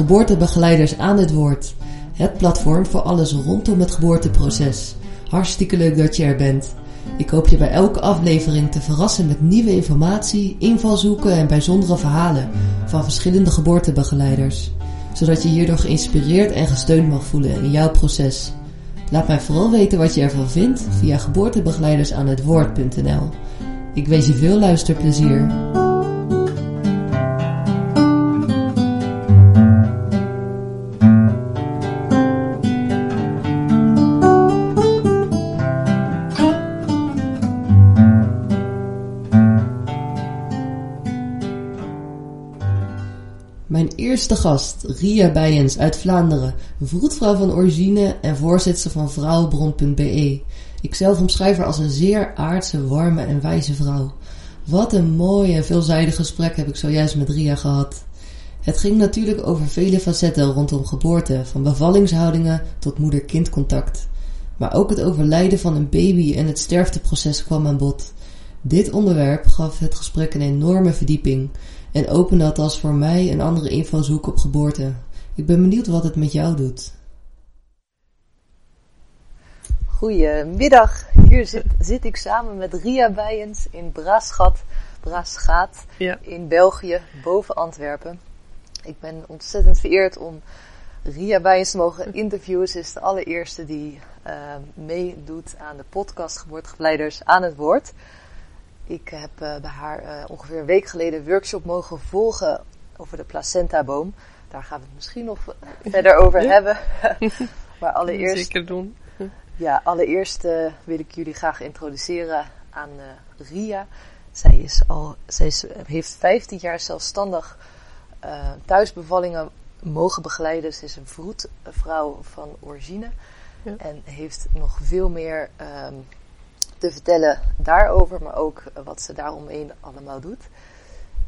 Geboortebegeleiders aan het Woord. Het platform voor alles rondom het geboorteproces. Hartstikke leuk dat je er bent. Ik hoop je bij elke aflevering te verrassen met nieuwe informatie, invalshoeken en bijzondere verhalen van verschillende geboortebegeleiders. Zodat je hierdoor geïnspireerd en gesteund mag voelen in jouw proces. Laat mij vooral weten wat je ervan vindt via geboortebegeleidersaanhetwoord.nl. Ik wens je veel luisterplezier. Eerste gast, Ria Bijens uit Vlaanderen, vroedvrouw van origine en voorzitter van vrouwenbron.be. Ik zelf omschrijf haar als een zeer aardse, warme en wijze vrouw. Wat een mooi en veelzijdig gesprek heb ik zojuist met Ria gehad. Het ging natuurlijk over vele facetten rondom geboorte, van bevallingshoudingen tot moeder-kindcontact. Maar ook het overlijden van een baby en het sterfteproces kwam aan bod. Dit onderwerp gaf het gesprek een enorme verdieping en opende althans voor mij een andere invalshoek op geboorte. Ik ben benieuwd wat het met jou doet. Goedemiddag, hier zit, zit ik samen met Ria Bijens in Braaschat, Braaschaat Ja. in België, boven Antwerpen. Ik ben ontzettend vereerd om Ria Bijens te mogen interviewen. Ze is de allereerste die eh, meedoet aan de podcast Geboortegeleiders aan het woord. Ik heb eh, bij haar eh, ongeveer een week geleden een workshop mogen volgen over de placentaboom. Daar gaan we het misschien nog eh, verder over hebben. maar allereerst Zeker doen. ja, allereerst wil ik jullie graag introduceren aan Ria. Zij, is al, zij is, heeft 15 jaar zelfstandig eh, thuisbevallingen mogen begeleiden. Ze is een vroedvrouw van origine. Ja. En heeft nog veel meer ehm, te vertellen daarover, maar ook wat ze daaromheen allemaal doet.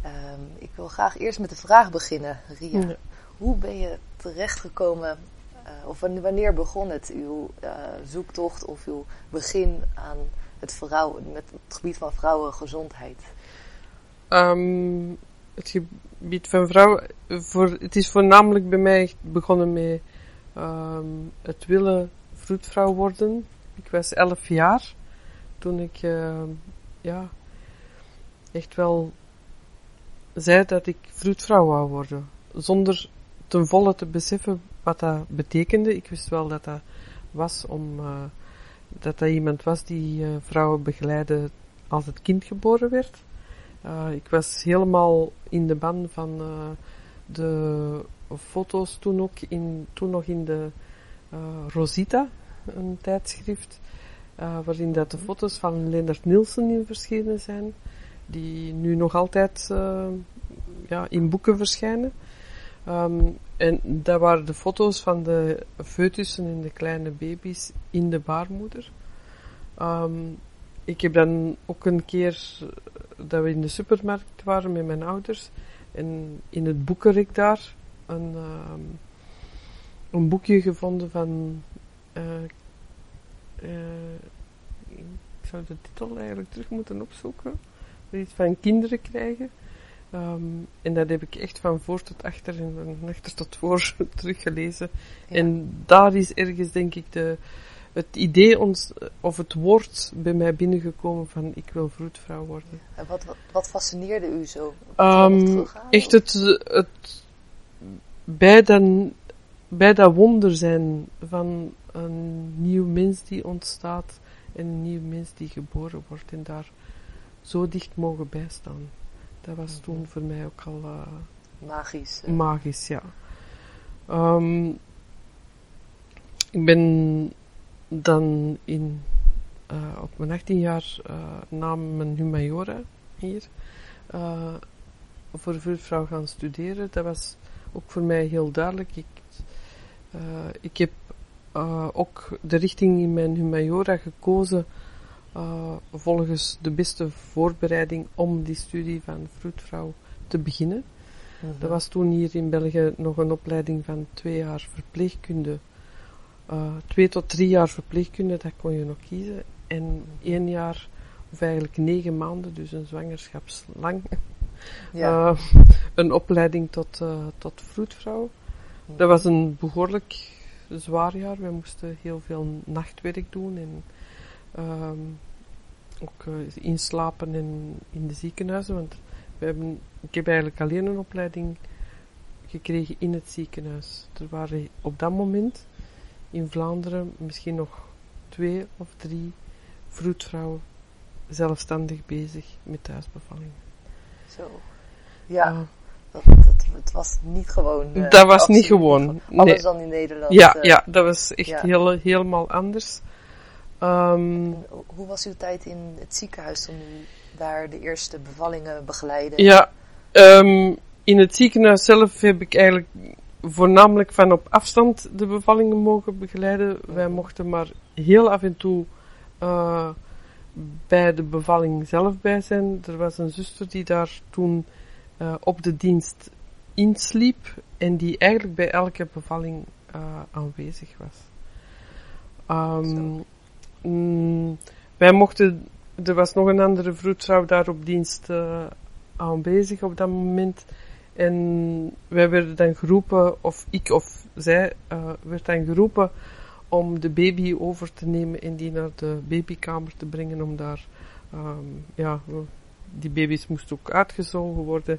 Ehm, ik wil graag eerst met de vraag beginnen, Ria. Ja. Hoe ben je terechtgekomen, eh, of wanneer- begon het, uw eh, zoektocht of uw begin aan het, vrouw, met het gebied van vrouwengezondheid? Ehm, het gebied van vrouwen, voor, het is voornamelijk bij mij begonnen met ehm, het willen vroedvrouw worden. Ik was elf jaar toen ik ehm, ja, echt wel zei dat ik vroedvrouw wou worden. Zonder ten volle te beseffen wat dat betekende. Ik wist wel dat dat was om eh, dat dat iemand was die eh, vrouwen begeleidde als het kind geboren werd. Ik was helemaal in de ban van de foto's toen ook in, toen nog in de Rosita, een tijdschrift, waarin dat de foto's van Leonard Nielsen in verschenen zijn, die nu nog altijd ja, in boeken verschijnen. Um, en dat waren de foto's van de foetussen en de kleine baby's in de baarmoeder. Um, ik heb dan ook een keer dat we in de supermarkt waren met mijn ouders en in het boekenrek daar een, um, een boekje gevonden van uh, ik zou de titel eigenlijk terug moeten opzoeken iets van kinderen krijgen um, en dat heb ik echt van voor tot achter en van achter tot voor teruggelezen ja. en daar is ergens denk ik de het idee ons, of het woord bij mij binnengekomen van ik wil vroedvrouw worden. En wat, wat, wat fascineerde u zo? Um, echt het, het bij, dan, bij dat wonder zijn van een nieuw mens die ontstaat en een nieuw mens die geboren wordt en daar zo dicht mogen bijstaan. Dat was toen voor mij ook al uh, magisch. Magisch, ja. Um, ik ben dan in, uh, op mijn 18 jaar uh, na mijn humaniora hier voor vroedvrouw gaan studeren. Dat was ook voor mij heel duidelijk. Ik, ik heb ook de richting in mijn humaniora gekozen volgens de beste voorbereiding om die studie van vroedvrouw te beginnen. Mhm. Er was toen hier in België nog een opleiding van twee jaar verpleegkunde uh, twee tot drie jaar verpleegkunde, dat kon je nog kiezen. En één jaar, of eigenlijk negen maanden, dus een zwangerschapslang, Ja. Eh, een opleiding tot, eh, tot vroedvrouw. Dat was een behoorlijk zwaar jaar. We moesten heel veel nachtwerk doen en ehm, ook eh, inslapen in, in de ziekenhuizen. Want we hebben, ik heb eigenlijk alleen een opleiding gekregen in het ziekenhuis. Er waren op dat moment in Vlaanderen misschien nog twee of drie vroedvrouwen zelfstandig bezig met thuisbevallingen. Zo. Ja, Ah, dat, dat, het was niet gewoon. eh, dat was niet gewoon. Nee. dan in Nederland. Ja, eh. ja, dat was echt ja. heel, helemaal anders. Ehm, Hoe was uw tijd in het ziekenhuis toen u daar de eerste bevallingen begeleidde? ja, ehm, in het ziekenhuis zelf heb ik eigenlijk voornamelijk van op afstand de bevallingen mogen begeleiden. Wij mochten maar heel af en toe eh, bij de bevalling zelf bij zijn. Er was een zuster die daar toen op de dienst insliep en die eigenlijk bij elke bevalling eh, aanwezig was. Ehm, mm, wij mochten, er was nog een andere vroedvrouw daar op dienst eh, aanwezig op dat moment. En wij werden dan geroepen, of ik of zij, eh, werd dan geroepen om de baby over te nemen en die naar de babykamer te brengen om daar, ehm, ja, die baby's moesten ook uitgezogen worden.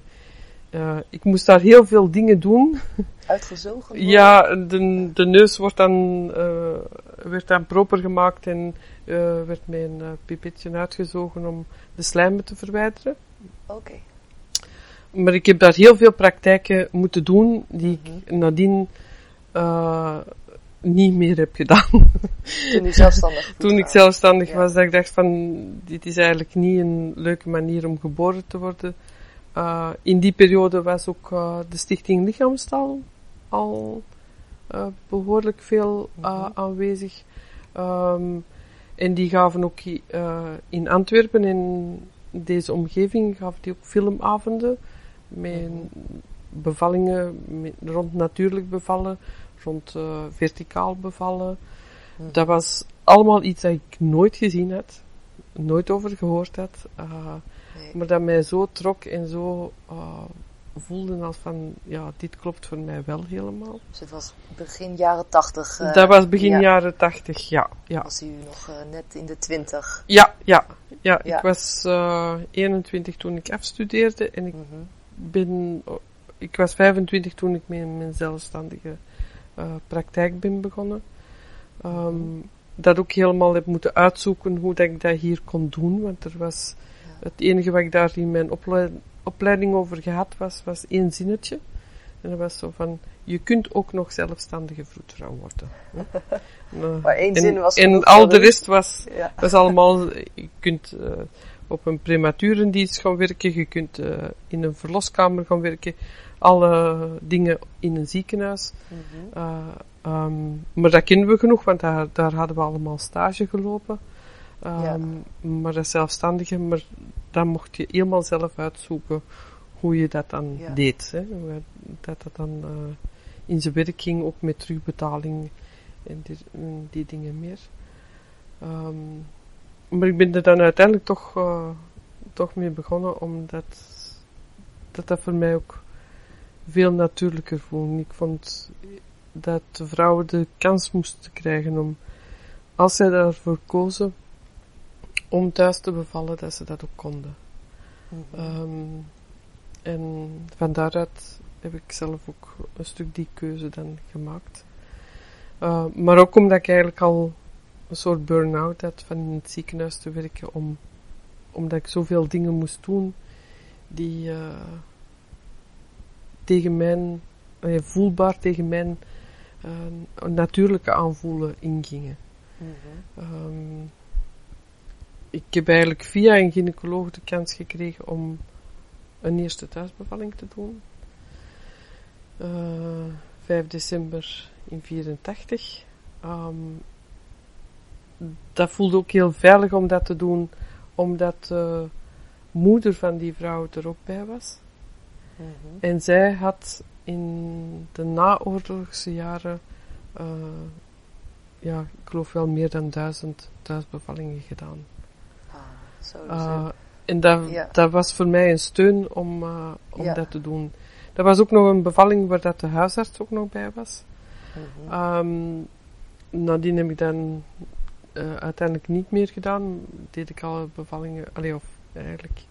Eh, ik moest daar heel veel dingen doen. Uitgezogen? worden? Ja, de, de neus wordt dan, eh, werd dan proper gemaakt en eh, werd eh, pipetje uitgezogen om de slijmen te verwijderen. Oké. Maar ik heb daar heel veel praktijken moeten doen die Mhm. ik nadien eh, niet meer heb gedaan. Toen u zelfstandig Toen ik zelfstandig Ja. was, dat ik dacht van, dit is eigenlijk niet een leuke manier om geboren te worden. Uh, in die periode was ook uh, de Stichting Lichaamstal al uh, behoorlijk veel Mhm. aanwezig. Um, en die gaven ook in Antwerpen, in deze omgeving, gaven die ook filmavonden met Mhm. bevallingen met, rond natuurlijk bevallen, rond verticaal bevallen. Mhm. Dat was allemaal iets dat ik nooit gezien had, nooit over gehoord had. Nee. maar dat mij zo trok en zo uh, voelde als van, ja, dit klopt voor mij wel helemaal. Dus het was begin jaren tachtig. Uh, dat was begin ja. jaren tachtig, ja. ja. Was u nog uh, net in de twintig? Ja, ja, ja. Ja. Ik was uh, 21 toen ik afstudeerde en ik Mm -hmm. ben, ik was 25 toen ik met mijn zelfstandige uh, praktijk ben begonnen. Um. Dat ook helemaal heb moeten uitzoeken hoe dat ik dat hier kon doen, want er was het enige wat ik daar in mijn opleiding, over gehad was, was één zinnetje. En dat was zo van, je kunt ook nog zelfstandige vroedvrouw worden. uh, maar één en, zin was En al de rest was, ja. was allemaal, je kunt uh, op een prematurendienst gaan werken, je kunt uh, in een verloskamer gaan werken, alle dingen in een ziekenhuis. Mm -hmm. um, maar dat kennen we genoeg, want daar, daar hadden we allemaal stage gelopen. Um, ja. Maar dat zelfstandige, maar dan mocht je helemaal zelf uitzoeken hoe je dat dan ja. deed. Hè? Dat dat dan uh, in zijn werk ging, ook met terugbetaling en die, en die dingen meer. Um, maar ik ben er dan uiteindelijk toch, uh, toch mee begonnen, omdat dat, dat voor mij ook veel natuurlijker voelde. Ik vond dat de vrouwen de kans moesten krijgen om, als zij daarvoor kozen, om thuis te bevallen, dat ze dat ook konden. Mm -hmm. um, en van daaruit heb ik zelf ook een stuk die keuze dan gemaakt. Uh, maar ook omdat ik eigenlijk al een soort burn-out had van in het ziekenhuis te werken, om, omdat ik zoveel dingen moest doen die uh, tegen mijn, uh, voelbaar tegen mijn natuurlijke aanvoelen ingingen. Mm -hmm. um, ik heb eigenlijk via een gynaecoloog de kans gekregen om een eerste thuisbevalling te doen. Uh, 5 december in 84. Um, dat voelde ook heel veilig om dat te doen, omdat de moeder van die vrouw er ook bij was. Mm -hmm. En zij had in de naoorlogse jaren, uh, ja, ik geloof wel meer dan duizend thuisbevallingen gedaan. Uh, en dat, Ja. dat was voor mij een steun om, eh, om Ja. dat te doen. Dat was ook nog een bevalling waar dat de huisarts ook nog bij was. Ehm nadien heb ik dan eh, uiteindelijk niet meer gedaan. Deed ik alle bevallingen, allee, of eigenlijk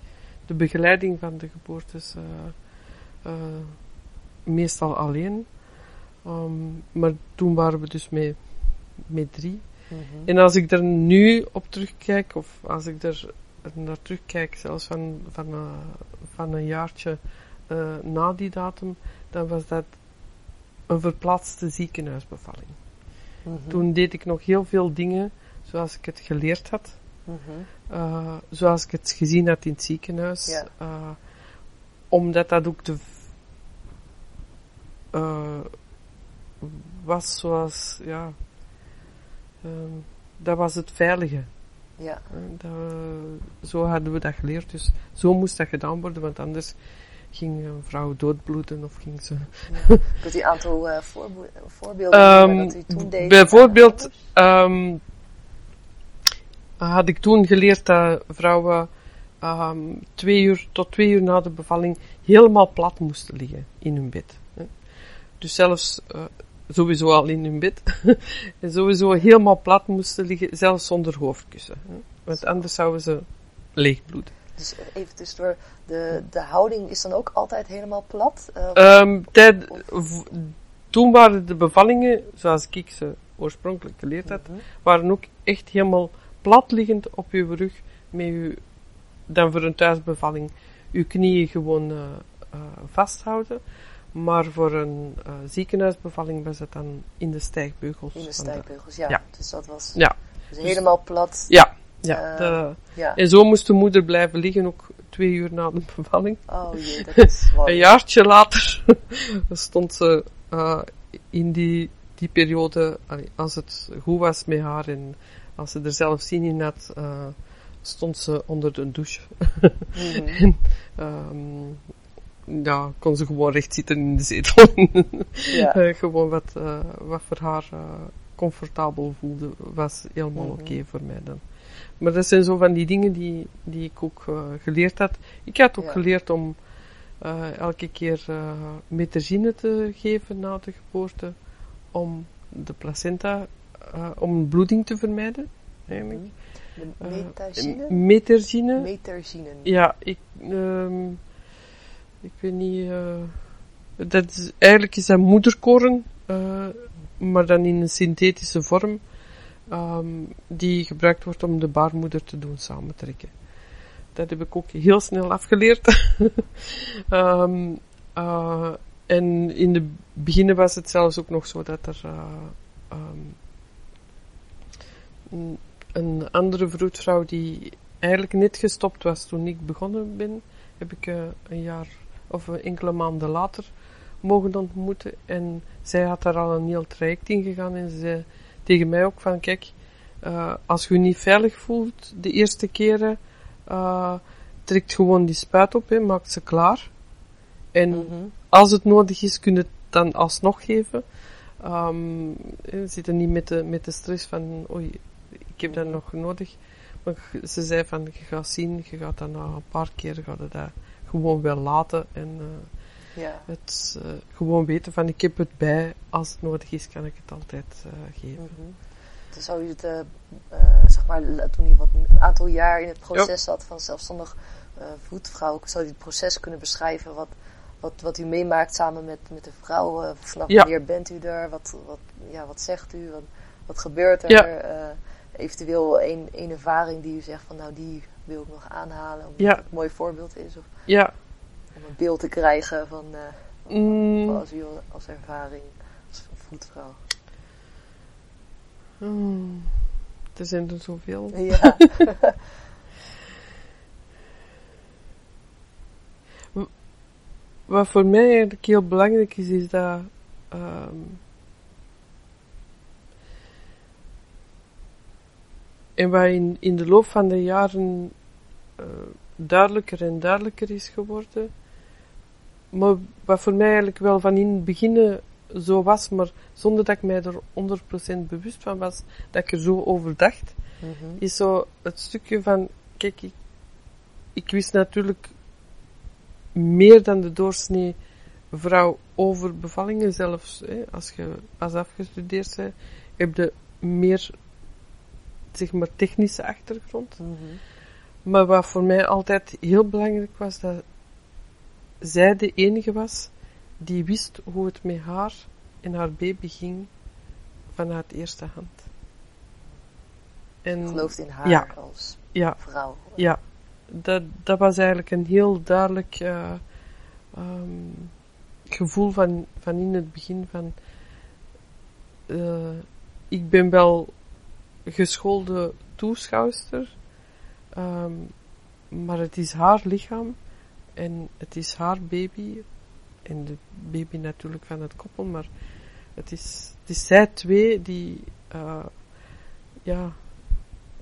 de begeleiding van de geboortes meestal alleen. Ehm, maar toen waren we dus met, met drie. Mhm. En als ik er nu op terugkijk, of als ik er naar terugkijk, zelfs van, van, eh, van een jaartje eh, na die datum, dan was dat een verplaatste ziekenhuisbevalling. Mhm. Toen deed ik nog heel veel dingen zoals ik het geleerd had, Mhm. eh, zoals ik het gezien had in het ziekenhuis. Ja. omdat dat ook de. was zoals, ja. ehm, dat was het veilige. Ja. Eh, dat- zo hadden we dat geleerd. Dus zo moest dat gedaan worden, want anders ging een vrouw doodbloeden of ging ze. ja. Kunt u een aantal eh, voorbeelden noemen dat u toen deed? bijvoorbeeld, Ehm, had ik toen geleerd dat vrouwen ehm, twee uur tot twee uur na de bevalling helemaal plat moesten liggen in hun bed. Dus zelfs eh, sowieso al in hun bed. en sowieso helemaal plat moesten liggen, zelfs zonder hoofdkussen. hè. Want anders zouden ze leegbloeden. Dus even tussendoor, de, de houding is dan ook altijd helemaal plat? Eh, Ehm, tijd, toen waren de bevallingen, zoals ik ze oorspronkelijk geleerd had, mhm. waren ook echt helemaal plat liggend op uw rug, met uw, dan voor een thuisbevalling, uw knieën gewoon eh, eh, vasthouden. Maar voor een eh, ziekenhuisbevalling was het dan in de stijgbeugels. In de van de- stijgbeugels, ja. Ja. Dus dat was Ja, dus helemaal plat. ja, ja. Eh, de- Ja. en zo moest de moeder blijven liggen, ook twee uur na de bevalling. Oh jee, dat is warm. Een jaartje later stond ze eh, in die, die periode, als het goed was met haar en als ze er zelf zin in had, eh, stond ze onder de douche. Mhm. Ehm, ja, kon ze gewoon recht zitten in de zetel. Ja. Eh, gewoon wat, eh, wat voor haar eh, comfortabel voelde, was helemaal Mhm. oké voor mij dan. Maar dat zijn zo van die dingen die, die ik ook geleerd had. Ik had ook Ja. geleerd om elke keer uh, metazine te geven na de geboorte, om de placenta, om bloeding te vermijden. Eigenlijk. De metazine? Metazine. Metazine. Ja, ik, ehm, ik weet niet. eh, dat is, eigenlijk is dat moederkoren, eh, maar dan in een synthetische vorm, ehm, die gebruikt wordt om de baarmoeder te doen samentrekken. Dat heb ik ook heel snel afgeleerd. Ehm, eh, en in de beginnen was het zelfs ook nog zo dat er eh, ehm, een- andere vroedvrouw die eigenlijk net gestopt was toen ik begonnen ben, heb ik een jaar of enkele maanden later mogen ontmoeten. En zij had daar al een heel traject in gegaan en ze zei tegen mij ook van, kijk, eh, als je je niet veilig voelt de eerste keren, eh trekt gewoon die spuit op, hè, maakt ze klaar. En Mhm. als het nodig is, kun je het dan alsnog geven. Ehm je zit er niet met de, met de stress van, oei, ik heb dat nog nodig. Maar ze zei van, je gaat zien, je gaat dat na een paar keer gaat dat gewoon wel laten. En eh, Ja. het eh, gewoon weten van, ik heb het bij, als het nodig is, kan ik het altijd eh, geven. Mhm. Dus zou u het, zeg maar, toen u wat, een aantal jaar in het proces zat van zelfstandig eh voetvrouw, zou u het proces kunnen beschrijven wat, wat, wat u meemaakt samen met, met de vrouw? vanaf Ja. wanneer bent u er? Wat, wat, ja, wat zegt u? Wat, wat gebeurt er? Ja. Eh, eventueel een, een ervaring die u zegt van nou die wil ik nog aanhalen, omdat Ja. het een mooi voorbeeld is. Of Ja, om een beeld te krijgen van eh, mm, als als ervaring als voetvrouw. mm, er zijn er zoveel. Ja. Wat voor mij eigenlijk heel belangrijk is, is dat ehm, en wat in, in de loop van de jaren eh, duidelijker en duidelijker is geworden, maar wat voor mij eigenlijk wel van in het begin zo was, maar zonder dat ik mij er 100% bewust van was, dat ik er zo over dacht, Mhm. is zo het stukje van, kijk, ik, ik wist natuurlijk meer dan de doorsnee vrouw over bevallingen zelfs. Hè, als je pas afgestudeerd bent, heb je meer, zeg maar, technische achtergrond. Mhm. Maar wat voor mij altijd heel belangrijk was, dat zij de enige was die wist hoe het met haar en haar baby ging vanuit eerste hand. En Gelooft in haar Ja. als ja, vrouw. ja, dat, dat was eigenlijk een heel duidelijk eh, ehm, gevoel van, van in het begin van eh, ik ben wel geschoolde toeschouwster, ehm, maar het is haar lichaam en het is haar baby en de baby natuurlijk van het koppel, maar het is, het is zij twee die, eh, ja,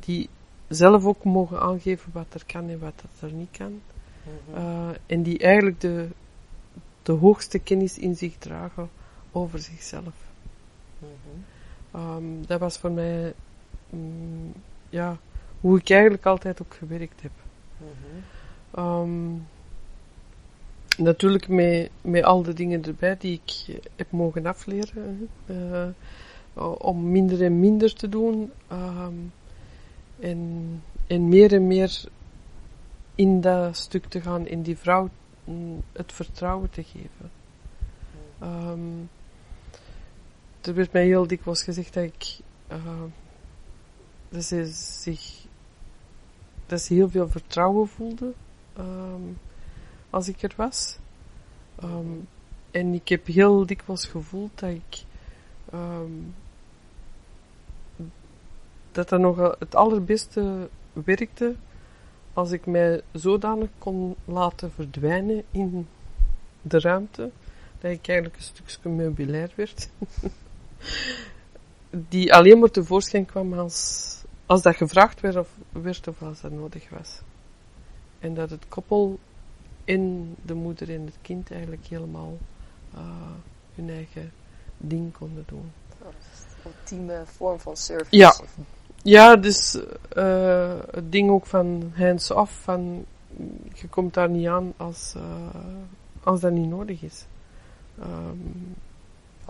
die zelf ook mogen aangeven wat er kan en wat er niet kan. Mhm. Eh, en die eigenlijk de, de hoogste kennis in zich dragen over zichzelf. Ehm, dat was voor mij, mm, ja, hoe ik eigenlijk altijd ook gewerkt heb. Mhm. Ehm, natuurlijk met, met al de dingen erbij die ik heb mogen afleren. Eh, om minder en minder te doen. ehm, en, en meer en meer in dat stuk te gaan, in die vrouw mm, het vertrouwen te geven. Ehm, er werd mij heel dikwijls gezegd dat ik eh, dat ze zich dat ze heel veel vertrouwen voelde ehm, als ik er was. Ehm, en ik heb heel dikwijls gevoeld dat ik ehm, dat dat nog het allerbeste werkte als ik mij zodanig kon laten verdwijnen in de ruimte dat ik eigenlijk een stukje meubilair werd. Die alleen maar tevoorschijn kwam als, als dat gevraagd werd of, werd of als dat nodig was. En dat het koppel en de moeder en het kind eigenlijk helemaal eh, hun eigen ding konden doen. Oh, dat is een ultieme vorm van service. Ja. Ja, dus eh, het ding ook van hands-off, van je komt daar niet aan als, eh, als dat niet nodig is.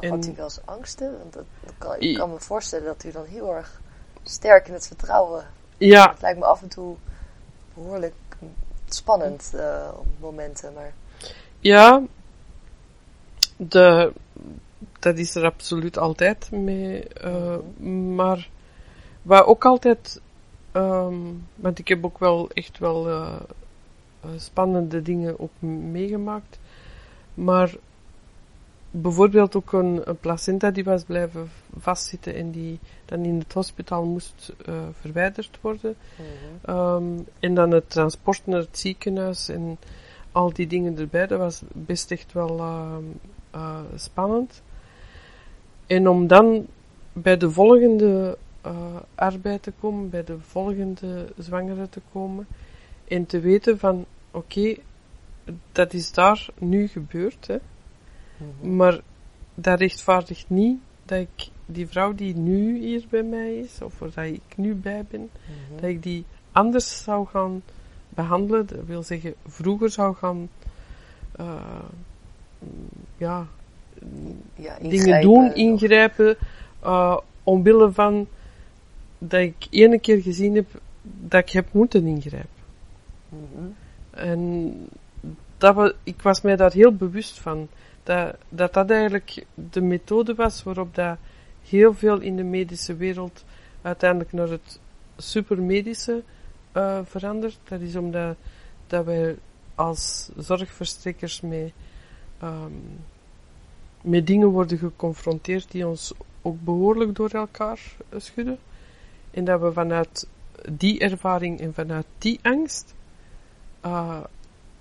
En- Had u wel eens angsten? Want dat, dat kan, ik kan me voorstellen dat u dan heel erg sterk in het vertrouwen. ja, Het lijkt me af en toe behoorlijk spannend eh, op momenten. Maar ja, de, dat is er absoluut altijd mee. eh, Maar waar ook altijd, ehm, want ik heb ook wel echt wel eh, spannende dingen ook m- meegemaakt. Maar bijvoorbeeld ook een, een placenta die was blijven vastzitten en die dan in het hospitaal moest eh, verwijderd worden. Ehm, en dan het transport naar het ziekenhuis en al die dingen erbij, dat was best echt wel ehm, eh, spannend. En om dan bij de volgende eh, arbeid te komen, bij de volgende zwangere te komen en te weten van, oké, dat is daar nu gebeurd, hè. Maar dat rechtvaardigt niet dat ik die vrouw die nu hier bij mij is, of waar ik nu bij ben, dat ik die anders zou gaan behandelen. Dat wil zeggen, vroeger zou gaan, eh, ja, ja, dingen doen, ingrijpen, eh, omwille van dat ik ene keer gezien heb dat ik heb moeten ingrijpen. Mhm. En dat we, ik was mij daar heel bewust van. Dat, dat dat eigenlijk de methode was waarop dat heel veel in de medische wereld uiteindelijk naar het supermedische eh verandert. Dat is omdat dat wij als zorgverstrekkers met, ehm, met dingen worden geconfronteerd die ons ook behoorlijk door elkaar eh, schudden. En dat we vanuit die ervaring en vanuit die angst eh,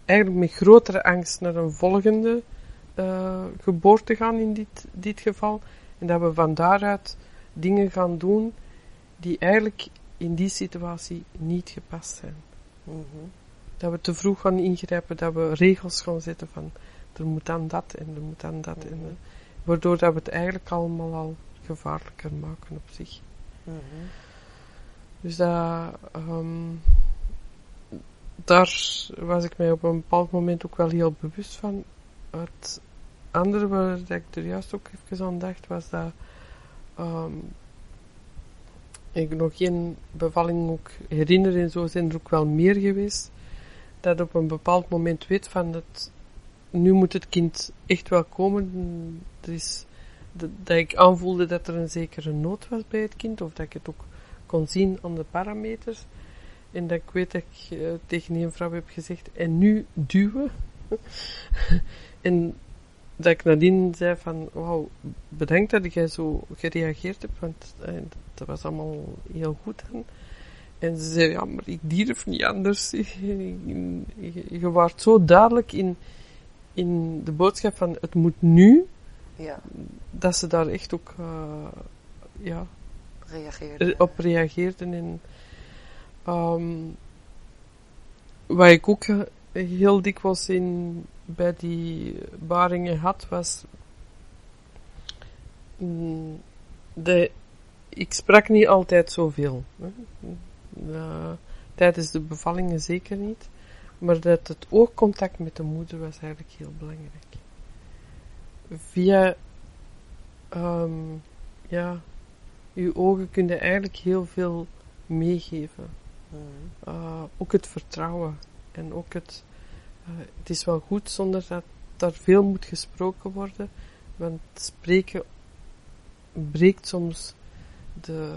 eigenlijk met grotere angst naar een volgende eh, geboorte gaan in dit, dit geval. En dat we van daaruit dingen gaan doen die eigenlijk in die situatie niet gepast zijn. Mhm. Dat we te vroeg gaan ingrijpen, dat we regels gaan zetten van er moet dan dat en er moet dan dat. En, Mhm. eh, waardoor dat we het eigenlijk allemaal al gevaarlijker maken op zich. Mhm. Dus dat, ehm, daar was ik mij op een bepaald moment ook wel heel bewust van. Het andere waar ik er juist ook even aan dacht, was dat ehm, ik nog geen bevalling ook herinner en zo zijn er ook wel meer geweest. Dat op een bepaald moment weet van dat nu moet het kind echt wel komen. Er is, dat, ik aanvoelde dat er een zekere nood was bij het kind, of dat ik het ook kon zien aan de parameters. En dat ik weet dat ik uh, tegen een vrouw heb gezegd, en nu duwen. en dat ik nadien zei van, wauw, bedankt dat jij zo gereageerd hebt, want uh, dat was allemaal heel goed. En, en ze zei, ja, maar ik durf niet anders. je, je, je waart zo duidelijk in, in de boodschap van, het moet nu. Ja. Dat ze daar echt ook, uh, ja, reageerden. op reageerden. En, um, wat ik ook heel dikwijls in, bij die baringen had, was mm, de, ik sprak niet altijd zoveel. Uh, tijdens de bevallingen zeker niet. Maar dat het oogcontact met de moeder was eigenlijk heel belangrijk. Via, um, ja, uw ogen kunnen eigenlijk heel veel meegeven. Mhm. Uh, ook het vertrouwen en ook het, het is wel goed zonder dat daar veel moet gesproken worden, want spreken breekt soms de,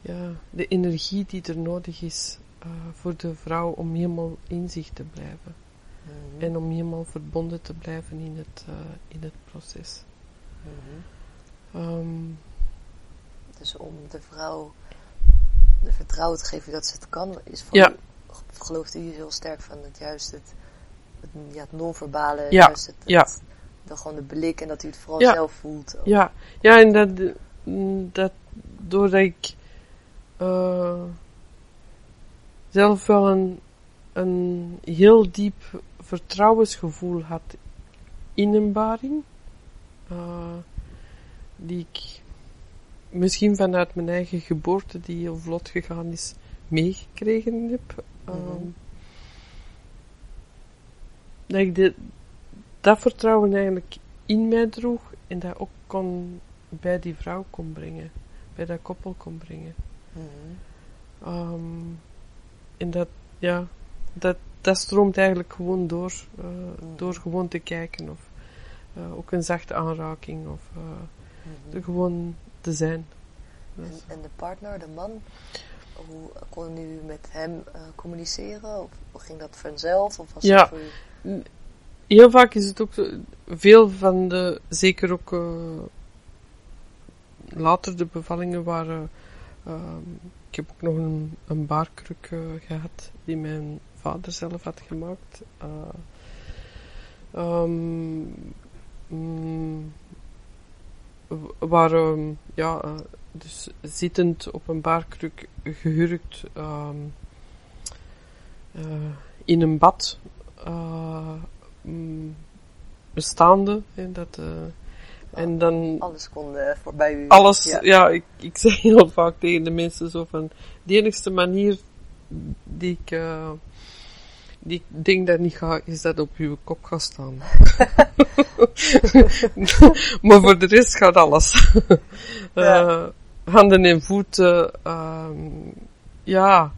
ja, de energie die er nodig is uh, voor de vrouw om helemaal in zich te blijven. Mhm. En om helemaal verbonden te blijven in het, uh, in het proces. Mhm. Um, dus om de vrouw de vertrouwen te geven dat ze het kan, is voor Ja. U, gelooft u heel sterk van het juist het, het, ja, het non-verbale, Ja, juist het, ja. het- de, gewoon de blik en dat u het vooral Ja. zelf voelt. ook. Ja, ja, en dat, dat doordat ik eh, zelf wel een, een heel diep vertrouwensgevoel had in een baring, eh, die ik misschien vanuit mijn eigen geboorte, die heel vlot gegaan is, meegekregen heb. Mhm. Ehm, dat ik de, dat vertrouwen eigenlijk in mij droeg en dat ook kon bij die vrouw kon brengen, bij dat koppel kon brengen. Mhm. Ehm, en dat, ja, dat, dat stroomt eigenlijk gewoon door, eh, door gewoon te kijken of eh, ook een zachte aanraking of eh, Mhm. er gewoon te zijn. En, en de partner, de man, hoe kon u met hem eh, communiceren? Of ging dat vanzelf? Of was Ja. het voor u? Heel vaak is het ook zo, veel van de, zeker ook eh, later de bevallingen waren, ehm, ik heb ook nog een, een baarkruk eh, gehad die mijn vader zelf had gemaakt. Eh, ehm, mm, w- waren, ja, dus zittend op een baarkruk gehurkt ehm, eh, in een bad. mm, bestaande. Hè, dat, eh, en dan Alles kon voorbij u. alles, Ja. ja, ik, ik zeg heel vaak tegen de mensen zo van, de enigste manier die ik, die ik denk dat niet gaat, is dat op uw kop gaat staan. maar voor de rest gaat alles. Ja. Handen en voeten, ehm, ja.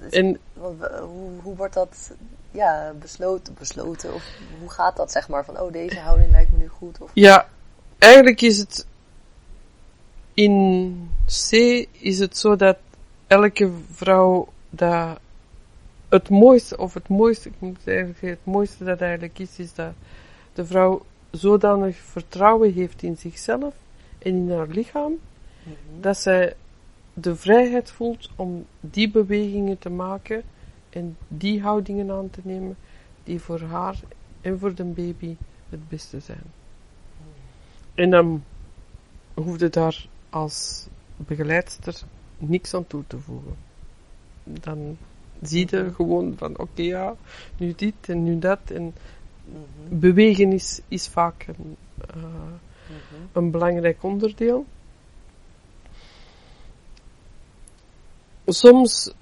Dus- En hoe, hoe wordt dat ja, besloten, besloten? Of hoe gaat dat, zeg maar? Van, oh, deze houding lijkt me nu goed. Of, Ja, eigenlijk is het in C is het zo dat elke vrouw dat het mooiste, of het mooiste, ik moet eigenlijk zeggen, het mooiste dat eigenlijk is, is dat de vrouw zodanig vertrouwen heeft in zichzelf en in haar lichaam, Dat zij de vrijheid voelt om die bewegingen te maken en die houdingen aan te nemen die voor haar en voor de baby het beste zijn. En dan hoefde daar als begeleidster niks aan toe te voegen. Dan zie je gewoon van oké ja, nu dit en nu dat en Mhm. bewegen is, is vaak een, eh, Mhm. een belangrijk onderdeel. Soms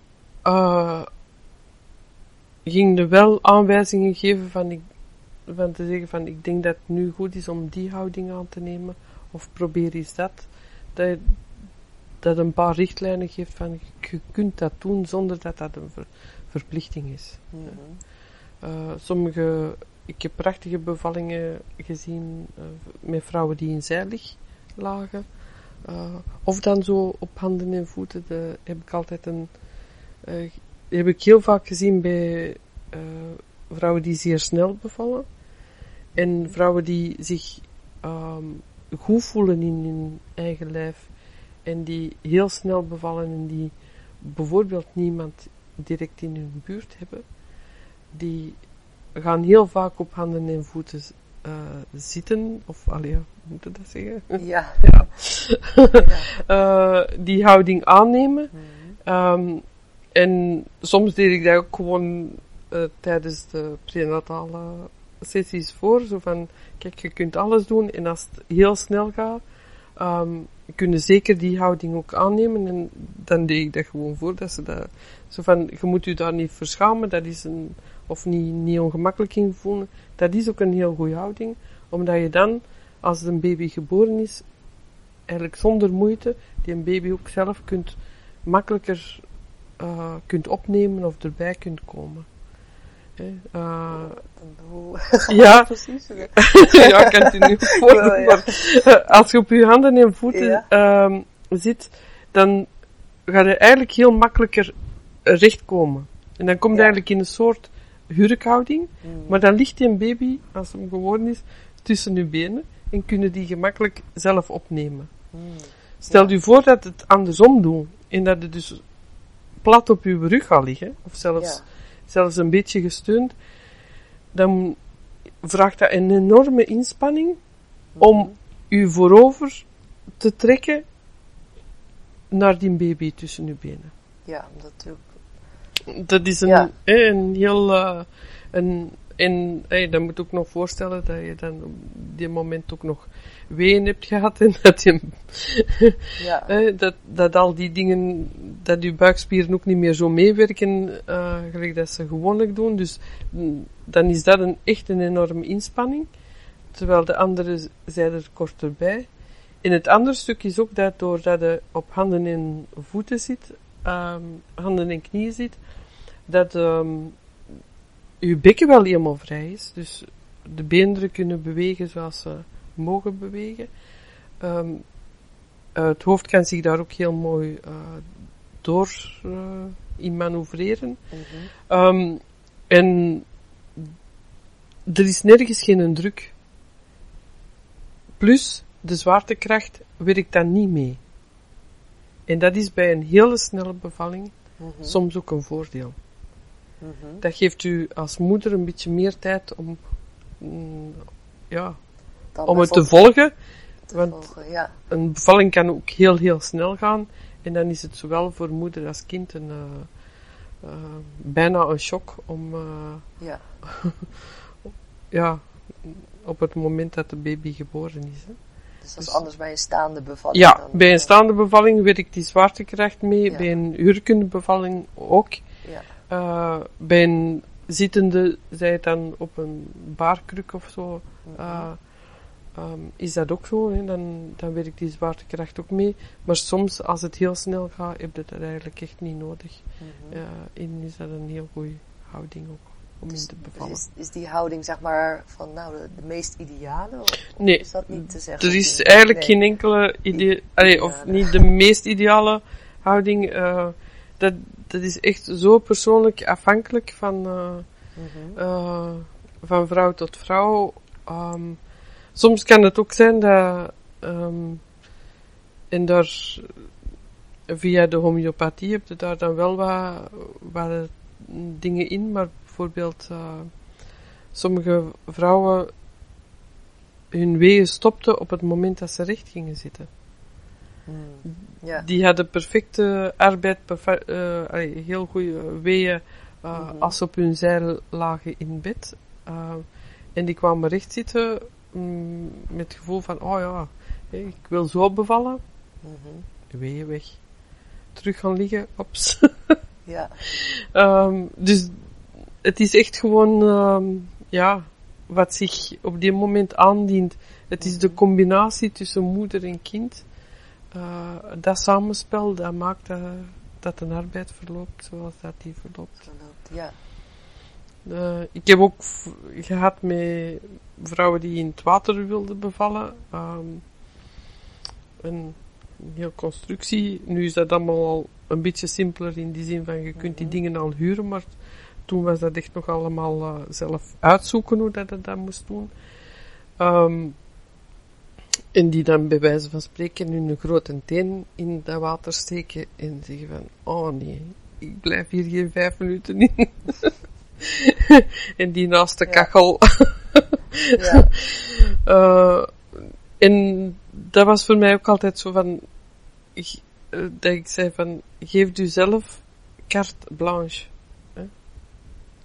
uh, ging er wel aanwijzingen geven van, ik, van te zeggen van ik denk dat het nu goed is om die houding aan te nemen. Of probeer eens dat. Dat, je- dat een paar richtlijnen geeft van je kunt dat doen zonder dat dat een ver- verplichting is. Mhm. Eh, sommige, ik heb prachtige bevallingen gezien eh, met vrouwen die in zijlig lagen. Eh, of dan zo op handen en voeten. De, heb ik altijd een. eh, heb ik heel vaak gezien bij eh, vrouwen die zeer snel bevallen. En vrouwen die zich ehm, goed voelen in hun eigen lijf. En die heel snel bevallen en die bijvoorbeeld niemand direct in hun buurt hebben. Die gaan heel vaak op handen en voeten eh, zitten. Of, allee, hoe moet ik dat zeggen? Ja. Ja. ja. Eh, die houding aannemen. Mhm. Ehm, en soms deed ik dat ook gewoon eh, tijdens de prenatale sessies voor. Zo van, kijk, je kunt alles doen en als het heel snel gaat, ehm kunnen zeker die houding ook aannemen. En dan deed ik dat gewoon voor, dat ze dat, zo van, je moet je daar niet verschamen, dat is een, of niet, niet ongemakkelijk in voelen. Dat is ook een heel goede houding, omdat je dan, als een baby geboren is, eigenlijk zonder moeite, die een baby ook zelf kunt makkelijker eh, kunt opnemen of erbij kunt komen. Hoe- ja, precies. ja, ik kan het nu maar als je op je handen en voeten Ja. ehm, zit, dan ga je eigenlijk heel makkelijker rechtkomen. En dan komt je Ja. eigenlijk in een soort hurkhouding, Mhm. maar dan ligt die een baby, als hem geworden is, tussen je benen en kunnen die gemakkelijk zelf opnemen. Mhm. Stel Ja. je voor dat het andersom doet, en dat het dus plat op je rug gaat liggen, of zelfs, Ja. zelfs een beetje gesteund, dan vraagt dat een enorme inspanning om Mhm. u voorover te trekken naar die baby tussen uw benen. Ja, omdat natuurlijk. Dat is een, Ja. hè, een heel, eh, een, en hè, dan moet ook nog voorstellen dat je dan op die moment ook nog ween hebt gehad en dat je Ja. Dat, dat al die dingen, dat uw buikspieren ook niet meer zo meewerken, eh gelijk dat ze gewoonlijk doen. Dus mm, dan is dat een, echt een enorme inspanning. Terwijl de andere zijn er korter bij. En het andere stuk is ook dat doordat je op handen en voeten zit, ehm, handen en knieën zit, dat ehm uw bekken wel helemaal vrij is. Dus de beenderen kunnen bewegen zoals ze mogen bewegen. Ehm, eh, het hoofd kan zich daar ook heel mooi eh, door eh, in manoeuvreren. Mhm. En er is nergens geen druk. Plus, de zwaartekracht werkt dan niet mee. En dat is bij een hele snelle bevalling Mhm. soms ook een voordeel. Mhm. Dat geeft u als moeder een beetje meer tijd om, mm, ja, Dan om het te volgen. te want- volgen, Ja. Een bevalling kan ook heel, heel snel gaan. En dan is het zowel voor moeder als kind een, eh, eh, bijna een shock om, eh, Ja. ja, op het moment dat de baby geboren is. Hè. Dus dat is anders bij een staande bevalling. Ja, dan, bij een eh, staande bevalling werkt die zwaartekracht mee. Ja. Bij een hurkende bevalling ook. Ja. Eh, bij een zittende, zij het dan op een baarkruk of zo, Mhm. eh, ehm, is dat ook zo. Hè? Dan, dan werkt die zwaartekracht ook mee. Maar soms, als het heel snel gaat, heb je dat eigenlijk echt niet nodig. Mhm. Eh, en is dat een heel goede houding ook om in Dus, te dus bevallen. is, is die houding zeg maar van nou de, de meest ideale? Of Nee, is dat niet te zeggen? er is eigenlijk Nee. geen enkele idee, allee, of niet de meest ideale houding. eh, dat, dat is echt zo persoonlijk afhankelijk van, eh, van vrouw tot vrouw. Ehm, soms kan het ook zijn dat, ehm, en daar, via de homeopathie heb je daar dan wel wat, wat dingen in, maar bijvoorbeeld, eh, sommige vrouwen hun weeën stopten op het moment dat ze recht gingen zitten. Ja. Die hadden perfecte arbeid, eh, heel goede weeën uh, Mhm. als ze op hun zij lagen in bed. En die kwamen recht zitten mm, met het gevoel van, oh ja, ik wil zo bevallen. Mhm. Weeën weg. Terug gaan liggen, ops. Ja. um, dus het is echt gewoon, ehm, ja, wat zich op dit moment aandient. Het is de combinatie tussen moeder en kind. Uh, dat samenspel, dat maakt dat, dat een arbeid verloopt zoals dat die verloopt. Ja. Uh, ik heb ook gehad met vrouwen die in het water wilden bevallen. Um, een heel constructie. Nu is dat allemaal al een beetje simpeler in die zin van je kunt die mhm. dingen al huren, maar toen was dat echt nog allemaal uh, zelf uitzoeken hoe dat het dat moest doen. Um, en die dan bij wijze van spreken hun grote teen in dat water steken en zeggen van, oh nee, ik blijf hier geen vijf minuten in. en die naast de kachel. ja. uh, en dat was voor mij ook altijd zo van, uh, dat ik zei van, geef u zelf carte blanche.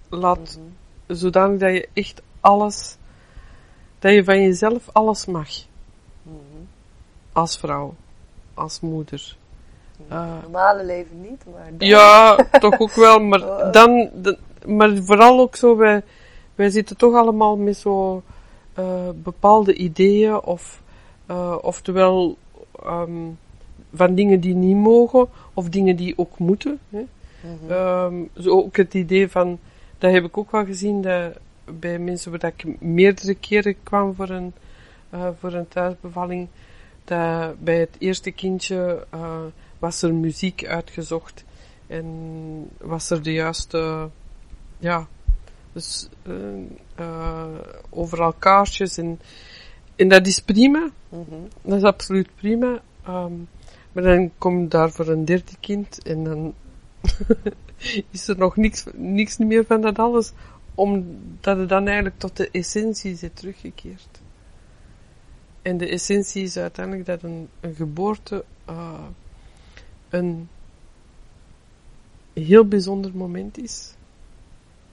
Laat, mm -hmm. zodanig dat je echt alles, dat je van jezelf alles mag. Mm -hmm. Als vrouw, als moeder. Uh, normale leven niet, maar dan... Ja, toch ook wel, maar oh. dan, maar vooral ook zo, wij, wij zitten toch allemaal met zo uh, bepaalde ideeën of, uh, oftewel um, van dingen die niet mogen of dingen die ook moeten. Hè. Mm -hmm. um, zo ook het idee van, dat heb ik ook wel gezien dat bij mensen waar ik meerdere keren kwam voor een, uh, voor een thuisbevalling, dat bij het eerste kindje was er muziek uitgezocht en was er de juiste ja, dus uh, overal kaarsjes en, en dat is prima. Mm -hmm. Dat is absoluut prima. Um, maar dan komt daar voor een derde kind en dan is er nog niks, niks meer van dat alles, omdat het dan eigenlijk tot de essentie is teruggekeerd. En de essentie is uiteindelijk dat een, een geboorte uh, een heel bijzonder moment is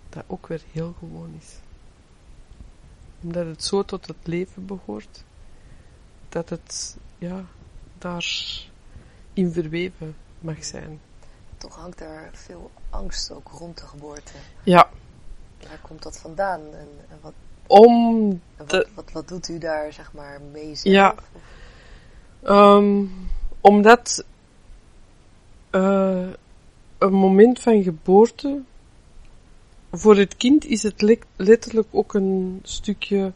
dat ook weer heel gewoon is. Omdat het zo tot het leven behoort, dat het, ja, daar in verweven mag zijn. Toch hangt er veel angst ook rond de geboorte. Ja. Waar komt dat vandaan? En, en wat, Om en de, wat, wat, wat, doet u daar, zeg maar, mee zelf? Ja. Um, omdat uh, een moment van geboorte voor het kind is het letterlijk ook een stukje,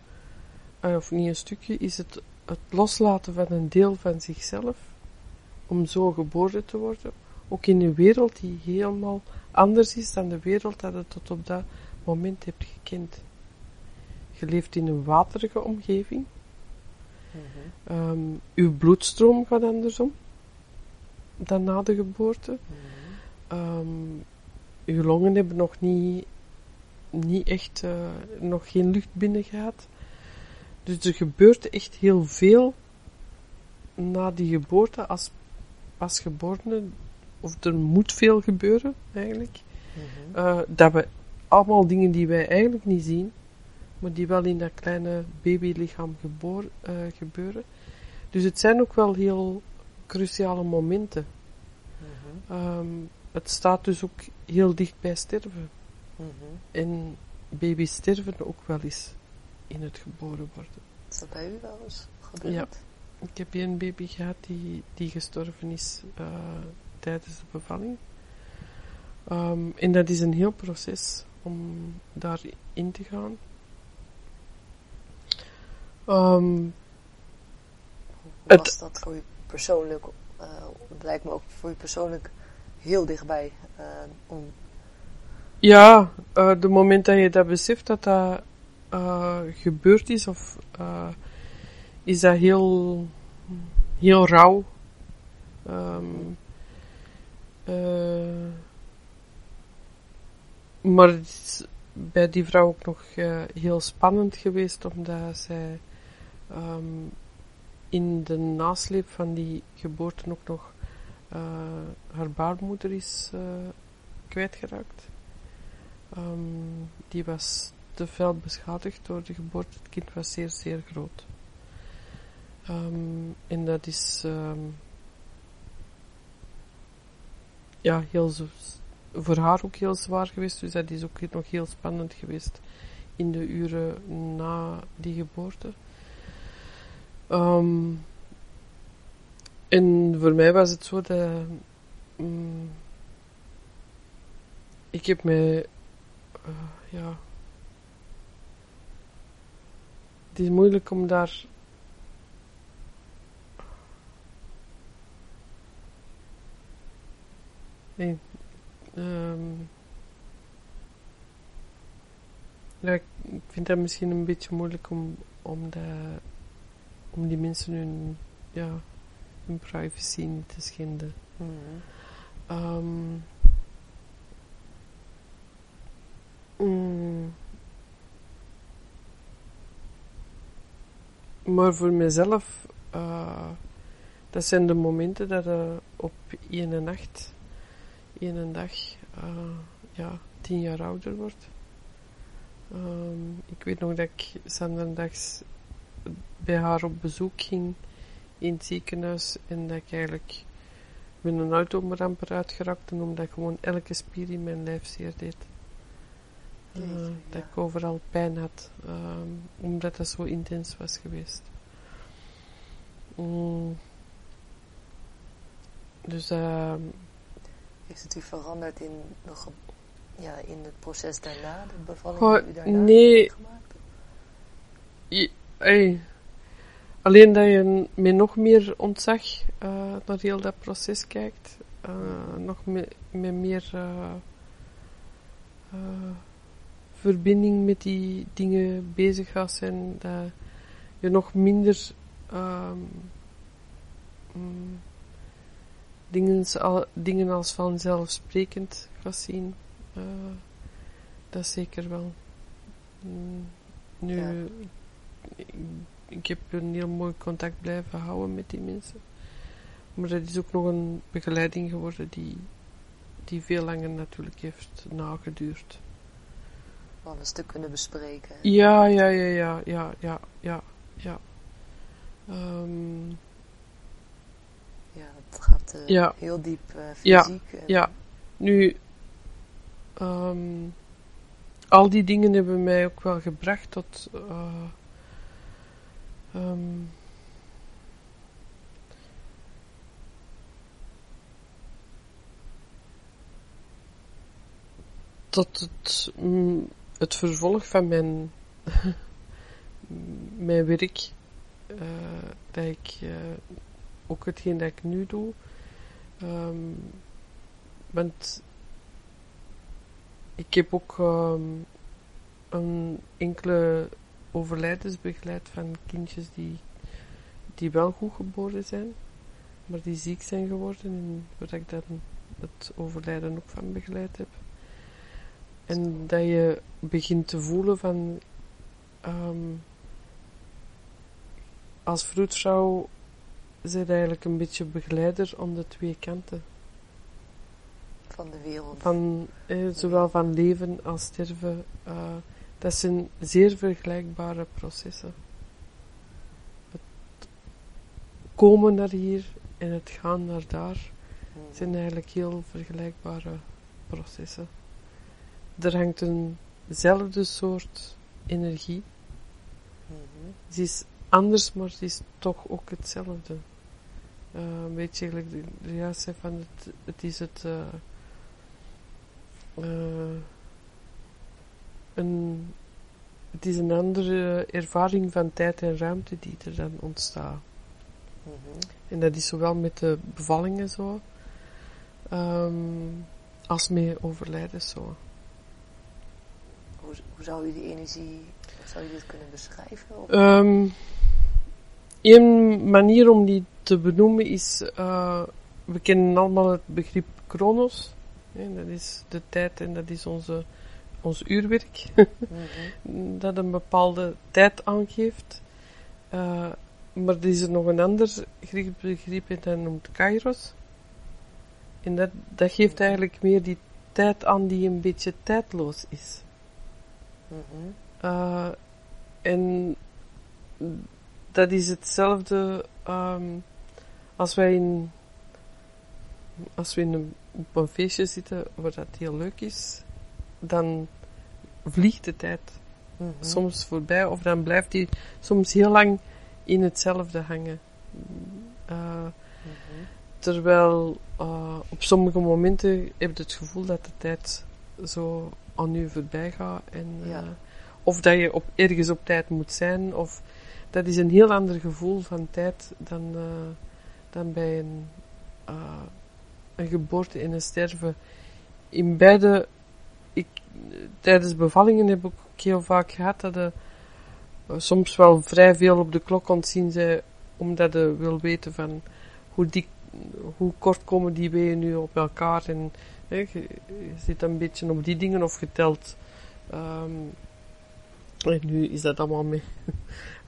uh, of niet een stukje, is het het loslaten van een deel van zichzelf, om zo geboren te worden. Ook in een wereld die helemaal anders is dan de wereld dat het tot op dat moment hebt gekend. Je leeft in een waterige omgeving. Mm -hmm. um, uw bloedstroom gaat andersom dan na de geboorte. Mm -hmm. um, uw longen hebben nog niet niet echt, uh, nog geen lucht binnen gaat. Dus er gebeurt echt heel veel na die geboorte als, als geborene, of er moet veel gebeuren eigenlijk. Mm -hmm. uh, dat we allemaal dingen die wij eigenlijk niet zien, maar die wel in dat kleine babylichaam geboor, uh, gebeuren. Dus het zijn ook wel heel cruciale momenten. Mm -hmm. um, het staat dus ook heel dicht bij sterven. Mm -hmm. En baby's sterven ook wel eens in het geboren worden. Is dat bij u wel eens gebeurd? Ja. Ik heb hier een baby gehad die, die gestorven is uh, tijdens de bevalling. Um, en dat is een heel proces om daarin te gaan. Um, Hoe was dat voor u persoonlijk? Uh, het lijkt me ook voor u persoonlijk heel dichtbij uh, om ja, uh, de moment dat je dat beseft dat dat gebeurd is, of is dat heel, heel rauw. Um, maar het is bij die vrouw ook nog heel spannend geweest, omdat zij um, in de nasleep van die geboorte ook nog haar baarmoeder is kwijtgeraakt. Um, die was te fel beschadigd door de geboorte. Het kind was zeer, zeer groot. Um, en dat is ja, heel, voor haar ook heel zwaar geweest. Dus dat is ook nog heel spannend geweest in de uren na die geboorte. Ehm, en voor mij was het zo dat. mm, ik heb mij. eh, ja. Het is moeilijk om daar. Nee. ehm, ja, ik vind dat misschien een beetje moeilijk om, om, de, om die mensen hun, ja, hun privacy niet te schenden. Mhm. Ehm, mm. Maar voor mezelf, eh, dat zijn de momenten dat je op één nacht, één dag, eh, ja, tien jaar ouder wordt. Ehm, ik weet nog dat ik zanderdags bij haar op bezoek ging in het ziekenhuis en dat ik eigenlijk met een auto ramper uitgeraakt omdat ik gewoon elke spier in mijn lijf zeer deed. Eh, dat ik overal pijn had, ehm, omdat dat zo intens was geweest. Mm. Dus ehm, Heeft het u veranderd in, ja, in het proces daarna, de bevalling die u daarna nee. gemaakt? ey, alleen dat je met nog meer ontzag eh, naar heel dat proces kijkt, eh, nog met, met meer eh, verbinding met die dingen bezig gaat zijn, dat je nog minder ehm, mm, dingen, al, dingen als vanzelfsprekend gaat zien. Eh, dat zeker wel. Mm, nu, Ja. ik, ik heb een heel mooi contact blijven houden met die mensen. Maar dat is ook nog een begeleiding geworden die, die veel langer natuurlijk heeft nageduurd. Wel een stuk kunnen bespreken. Ja, ja, ja, ja, ja, ja, ja, ja. Ehm, Ja, het gaat eh, Ja. heel diep eh, Ja, fysiek. en- ja. Nu, ehm, al die dingen hebben mij ook wel gebracht tot. eh, ehm, tot het, mm, het vervolg van mijn, mijn werk. eh, dat ik eh, ook hetgeen dat ik nu doe. Ehm, want ik heb ook ehm, een enkele overlijdens begeleid van kindjes die, die wel goed geboren zijn, maar die ziek zijn geworden en waar ik dan het overlijden ook van begeleid heb. En dat je begint te voelen van ehm, als vroedvrouw zijn eigenlijk een beetje begeleider aan de twee kanten. van de wereld. Van, eh, zowel van leven als sterven. eh, dat zijn zeer vergelijkbare processen. Het komen naar hier en het gaan naar daar Mhm. zijn eigenlijk heel vergelijkbare processen. Er hangt eenzelfde soort energie. Ze is anders, maar ze is toch ook hetzelfde. Eh, een beetje gelijk de, juist zei van het, het is het eh, eh, een, het is een andere ervaring van tijd en ruimte die er dan ontstaat. Mhm. En dat is zowel met de bevallingen zo, ehm, als met overlijden zo. Hoe, hoe zou u die energie, zou u dit kunnen beschrijven? Ehm een manier om die te benoemen is, eh, we kennen allemaal het begrip chronos. hè, dat is de tijd en dat is onze, ons uurwerk. Mhm. dat een bepaalde tijd aangeeft. Eh, maar er is er nog een ander begrip en dat noemt kairos. En dat, dat geeft eigenlijk meer die tijd aan die een beetje tijdloos is. Uh, en dat is hetzelfde ehm, als wij in, als we in een op een feestje zitten waar dat heel leuk is, dan vliegt de tijd Mhm. soms voorbij of dan blijft die soms heel lang in hetzelfde hangen. Eh, Mhm. terwijl eh, op sommige momenten heb je het gevoel dat de tijd zo aan u voorbij gaat. En, Ja. eh, of dat je op, ergens op tijd moet zijn. Of, dat is een heel ander gevoel van tijd dan, eh, dan bij een, eh, een geboorte en een sterven. In beide, ik, tijdens bevallingen heb ik ook heel vaak gehad dat eh, soms wel vrij veel op de klok ontzien zij, omdat je wil weten van hoe, dik, hoe kort komen die weeën nu op elkaar en hè, je, je zit een beetje op die dingen of geteld. ehm en nu is dat allemaal met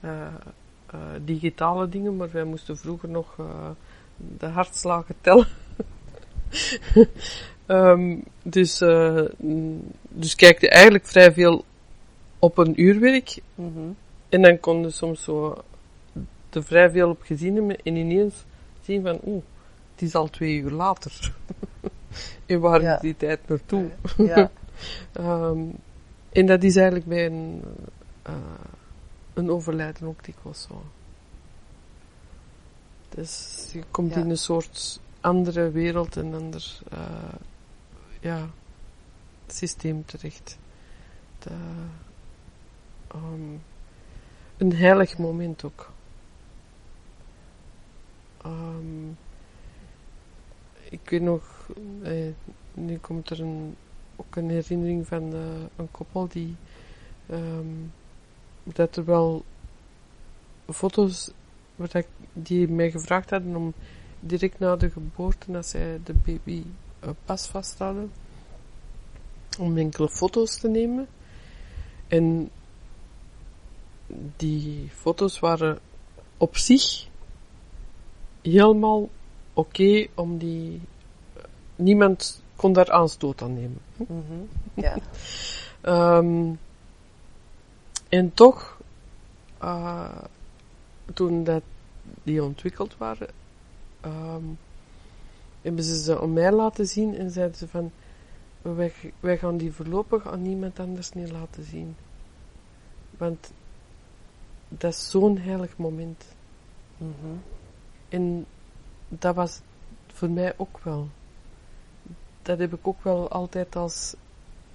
eh, digitale dingen, maar wij moesten vroeger nog eh, de hartslagen tellen. Ehm, dus, dus kijk je eigenlijk vrij veel op een uurwerk Mhm. en dan kon je soms zo er vrij veel op gezien hebben en ineens zien van, oeh, het is al twee uur later. en waar Ja. die tijd naartoe? Ja. Ehm, en dat is eigenlijk bij een, eh, een overlijden ook dikwijls zo. Dus je komt Ja. in een soort andere wereld, een ander eh, ja, systeem terecht. De, ehm, een heilig moment ook. Ehm, ik weet nog, eh, nu komt er ook een herinnering van eh, een koppel die, ehm, dat er wel foto's, wat ik, die mij gevraagd hadden om direct na de geboorte, als zij de baby eh, pas vast hadden, om enkele foto's te nemen. En die foto's waren op zich helemaal oké om die. Niemand kon daar aanstoot aan nemen. Mhm. Ja. Ehm, en toch, eh, toen dat die ontwikkeld waren, ehm, hebben ze ze aan mij laten zien en zeiden ze van, wij, wij gaan die voorlopig aan niemand anders niet laten zien. Want dat is zo'n heilig moment. Mhm. En dat was voor mij ook wel. Dat heb ik ook wel altijd als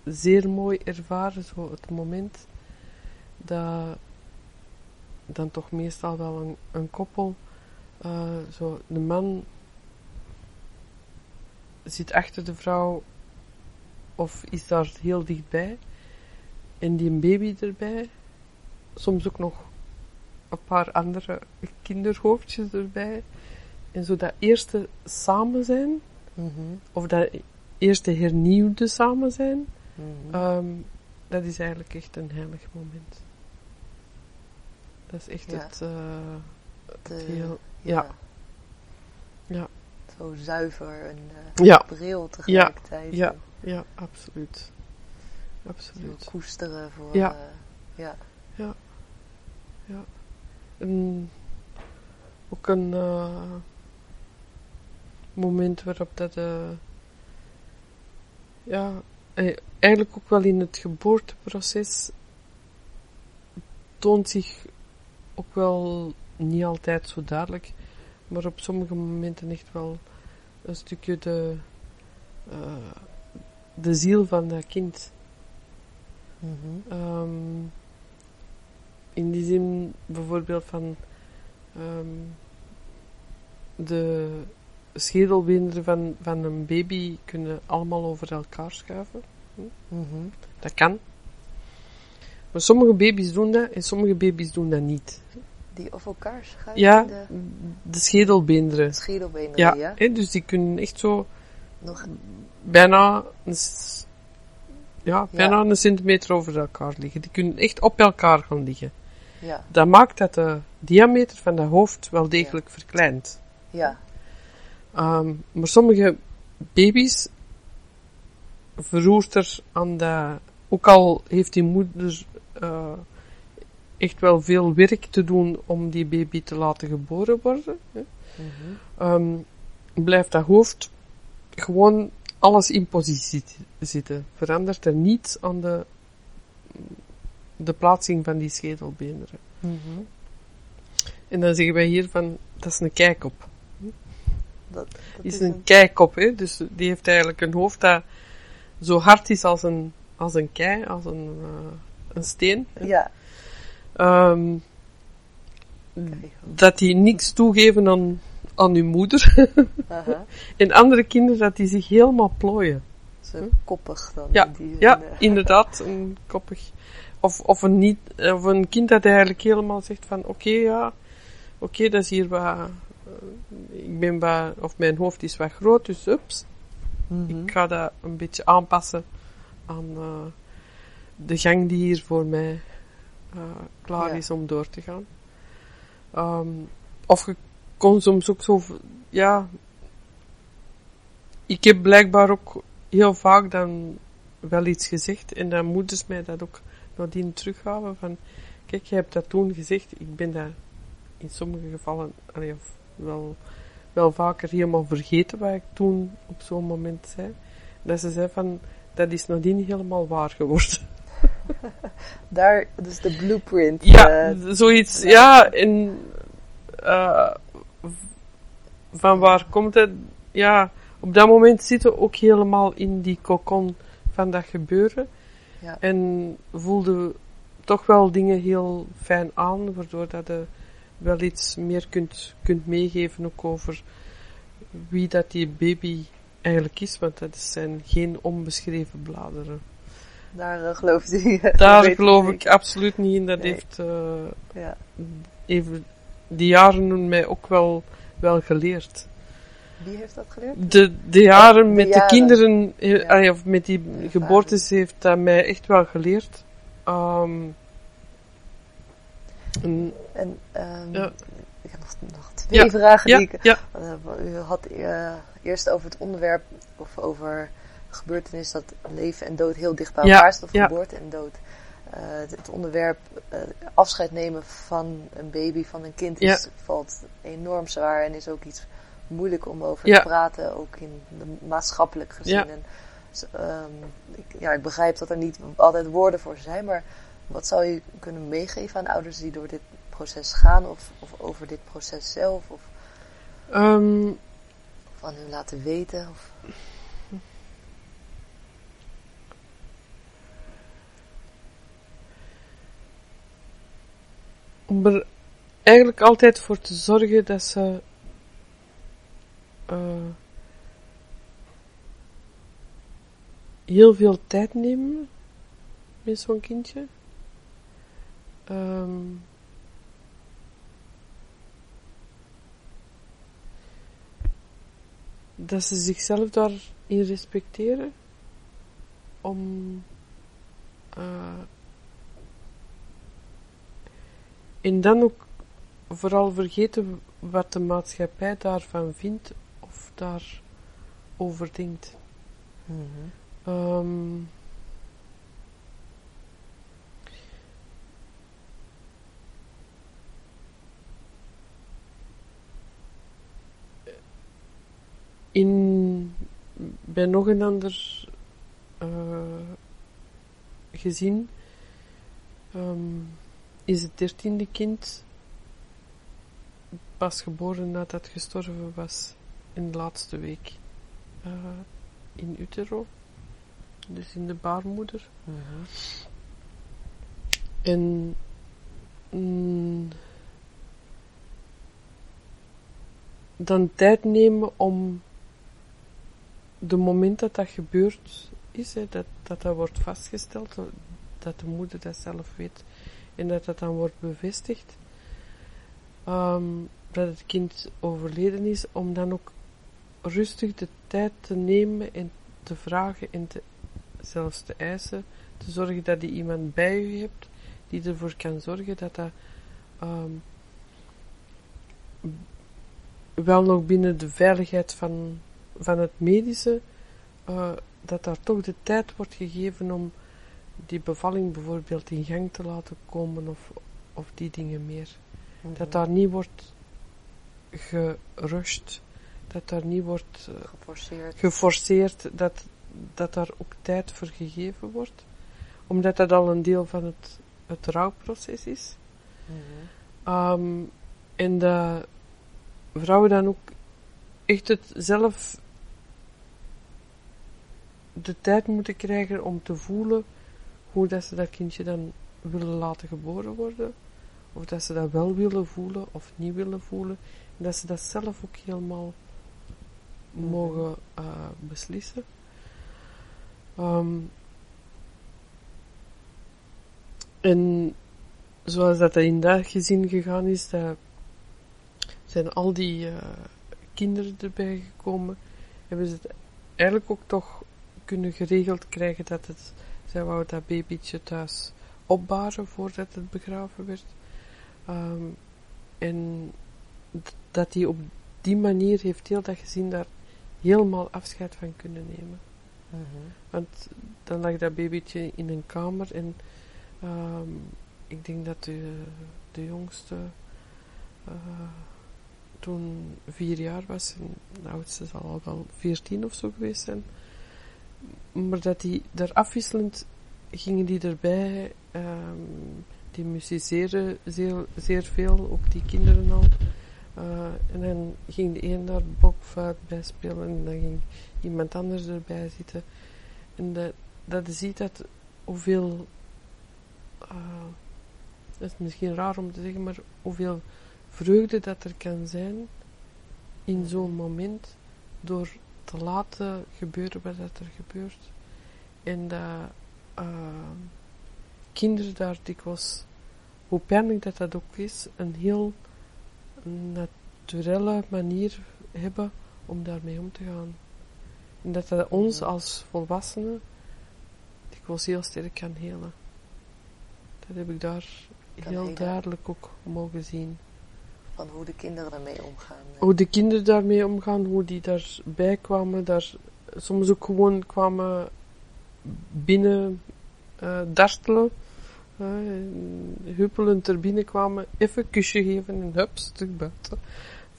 zeer mooi ervaren, zo het moment dat dan toch meestal wel een, een koppel, eh, zo de man zit achter de vrouw of is daar heel dichtbij en die een baby erbij, soms ook nog een paar andere kinderhoofdjes erbij. En zo dat eerste samen zijn, Mhm. of dat eerste hernieuwde samen zijn, Mhm. ehm, dat is eigenlijk echt een heilig moment. Dat is echt Ja. het, eh, het De- heel... Ja. Ja. Zo zuiver en Ja, bril tegelijkertijd. ja. En ja, absoluut. zo Absoluut. koesteren voor... Ja. eh, ja. En ook een moment waarop dat... eh, ja, eh, eigenlijk ook wel in het geboorteproces toont zich ook wel niet altijd zo duidelijk, maar op sommige momenten echt wel een stukje de, eh, de ziel van dat kind. Mhm. Ehm, in die zin bijvoorbeeld van ehm, de schedelbeenderen van, van een baby kunnen allemaal over elkaar schuiven. Mhm. Dat kan. Maar sommige baby's doen dat en sommige baby's doen dat niet. Die over elkaar schuiven. Ja, De de schedelbeenderen. Ja, ja. hè, dus die kunnen echt zo Nog, bijna een, ja, Ja. bijna een centimeter over elkaar liggen. Die kunnen echt op elkaar gaan liggen. ja, Dat maakt dat de diameter van dat hoofd wel degelijk verkleint. ja. Ehm, maar sommige baby's verroert er aan dat, ook al heeft die moeder eh, echt wel veel werk te doen om die baby te laten geboren worden, hè, Mhm. ehm, blijft dat hoofd gewoon alles in positie zitten. Verandert er niets aan de, de plaatsing van die schedelbeenderen. Mhm. En dan zeggen wij hier van, dat is een kijkop. Dat, is een kijkop, hè. Dus die heeft eigenlijk een hoofd dat zo hard is als een, als een kei, als een, eh, een steen. hè. Ja, Ehm, dat die niks toegeven aan, aan hun moeder. Aha. en andere kinderen dat die zich helemaal plooien. Zo koppig dan. Ja, die Ja, eh. inderdaad, een koppig. Of, of, een niet, of een kind dat eigenlijk helemaal zegt van, oké, ja, oké, dat is hier wat, ik ben wat, of mijn hoofd is wat groot, dus ups, Mhm. ik ga dat een beetje aanpassen aan eh, de gang die hier voor mij eh, klaar Ja. is om door te gaan. Ehm, of je kon soms ook zo, ja, ik heb blijkbaar ook heel vaak dan wel iets gezegd en dan moeders mij dat ook nadien teruggaven van, kijk, je hebt dat toen gezegd, ik ben dat in sommige gevallen, allee, of wel, wel vaker helemaal vergeten wat ik toen op zo'n moment zei. Dat ze zei van, dat is nadien helemaal waar geworden. Daar, dus de blueprint. Ja, eh, zoiets, ja. ja, en eh, van waar komt het? Ja, op dat moment zitten we ook helemaal in die kokon van dat gebeuren. Ja. En voelde toch wel dingen heel fijn aan, waardoor dat je wel iets meer kunt, kunt meegeven ook over wie dat die baby eigenlijk is, want dat zijn geen onbeschreven bladeren. daar eh, gelooft u. Daar geloof ik absoluut niet in. Dat Nee. heeft eh, Ja. even die jaren mij ook wel, wel geleerd. Wie heeft dat geleerd? De, de jaren De met jaren. de kinderen, eh, Ja. of met die geboortes, heeft dat mij echt wel geleerd. Ehm, en, En, ehm, Ja. Ik heb nog, nog twee Ja, vragen ja, die ik... ja, eh, u had eh, eerst over het onderwerp, of over gebeurtenis dat leven en dood heel dicht bij elkaar staat, of geboorte en dood. Eh, het, onderwerp afscheid nemen van een baby, van een kind, is, valt enorm zwaar en is ook iets moeilijk om over te praten, ook in de maatschappelijk gezien. Ja. En, dus, ehm, ik, ja, ik begrijp dat er niet altijd woorden voor zijn, maar wat zou je kunnen meegeven aan ouders die door dit proces gaan, of, of over dit proces zelf, of, of aan hun laten weten? Of, om er eigenlijk altijd voor te zorgen dat ze eh, heel veel tijd nemen met zo'n kindje. Ehm, dat ze zichzelf daarin respecteren om eh, en dan ook vooral vergeten wat de maatschappij daarvan vindt of daarover denkt. Ehm, in, bij nog een ander eh, gezin ehm, is het dertiende kind pas geboren nadat het gestorven was in de laatste week eh, in utero, dus in de baarmoeder. En mm, dan tijd nemen om de moment dat dat gebeurd is, dat, dat dat wordt vastgesteld, dat de moeder dat zelf weet en dat dat dan wordt bevestigd, ehm, dat het kind overleden is, om dan ook rustig de tijd te nemen en te vragen en te, zelfs te eisen, te zorgen dat je iemand bij je hebt die ervoor kan zorgen dat dat ehm, wel nog binnen de veiligheid van, van het medische, eh, dat daar toch de tijd wordt gegeven om die bevalling bijvoorbeeld in gang te laten komen of, of die dingen meer. Dat daar niet wordt gerusht dat daar niet wordt eh, Geforceerd. geforceerd, dat, dat daar ook tijd voor gegeven wordt. Omdat dat al een deel van het, het rouwproces is. Mhm. Ehm, en dat vrouwen dan ook echt het zelf de tijd moeten krijgen om te voelen hoe dat ze dat kindje dan willen laten geboren worden. Of dat ze dat wel willen voelen of niet willen voelen. En dat ze dat zelf ook helemaal mogen eh, beslissen. Ehm, en zoals dat in dat gezin gegaan is, zijn al die eh, kinderen erbij gekomen, hebben ze het eigenlijk ook toch kunnen geregeld krijgen dat het, zij wou dat babytje thuis opbaren voordat het begraven werd. Ehm, en dat hij op die manier heeft heel dat gezin daar helemaal afscheid van kunnen nemen. Mhm. Want dan lag dat babytje in een kamer en ehm, ik denk dat de, de jongste eh, toen vier jaar was en de oudste zal al wel veertien of zo geweest zijn. Maar dat die daar afwisselend gingen die erbij, ehm, die musiceren zeer, zeer veel, ook die kinderen al. Eh, en dan ging de een daar blokfluit bij spelen en dan ging iemand anders erbij zitten. En dat, dat je ziet dat hoeveel, eh, dat is misschien raar om te zeggen, maar hoeveel vreugde dat er kan zijn in zo'n moment door te laten gebeuren wat er gebeurt. En dat eh, kinderen daar dikwijls, hoe pijnlijk dat dat ook is, een heel naturele manier hebben om daarmee om te gaan. En dat dat ons als volwassenen dikwijls heel sterk kan helen. Dat heb ik daar heel duidelijk ook mogen zien. Van hoe de kinderen ermee omgaan. Hoe de kinderen daarmee omgaan, hoe die daarbij kwamen, daar soms ook gewoon kwamen binnen eh dartelen, eh, huppelend er binnen kwamen, even een kusje geven en hup, stuk buiten,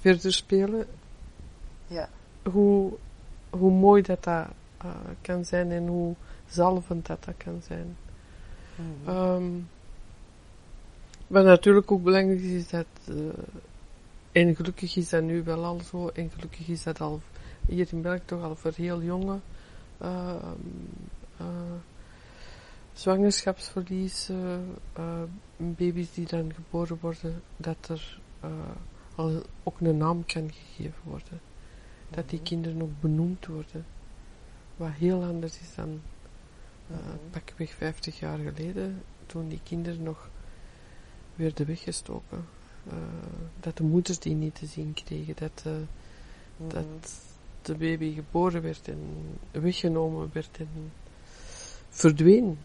verder spelen. Ja. Hoe, hoe mooi dat dat eh, kan zijn en hoe zalvend dat dat kan zijn. Ehm, wat natuurlijk ook belangrijk is, is dat, eh, en gelukkig is dat nu wel al zo, en gelukkig is dat al hier in België toch al voor heel jonge eh, zwangerschapsverlies, eh, baby's die dan geboren worden, dat er al ook een naam kan gegeven worden. Dat die Mhm. kinderen ook benoemd worden. Wat heel anders is dan uh, Mhm. pakweg 50 jaar geleden, toen die kinderen nog werden weggestoken. Uh, dat de moeders die niet te zien kregen, dat, uh, Mhm. dat de baby geboren werd en weggenomen werd en verdween.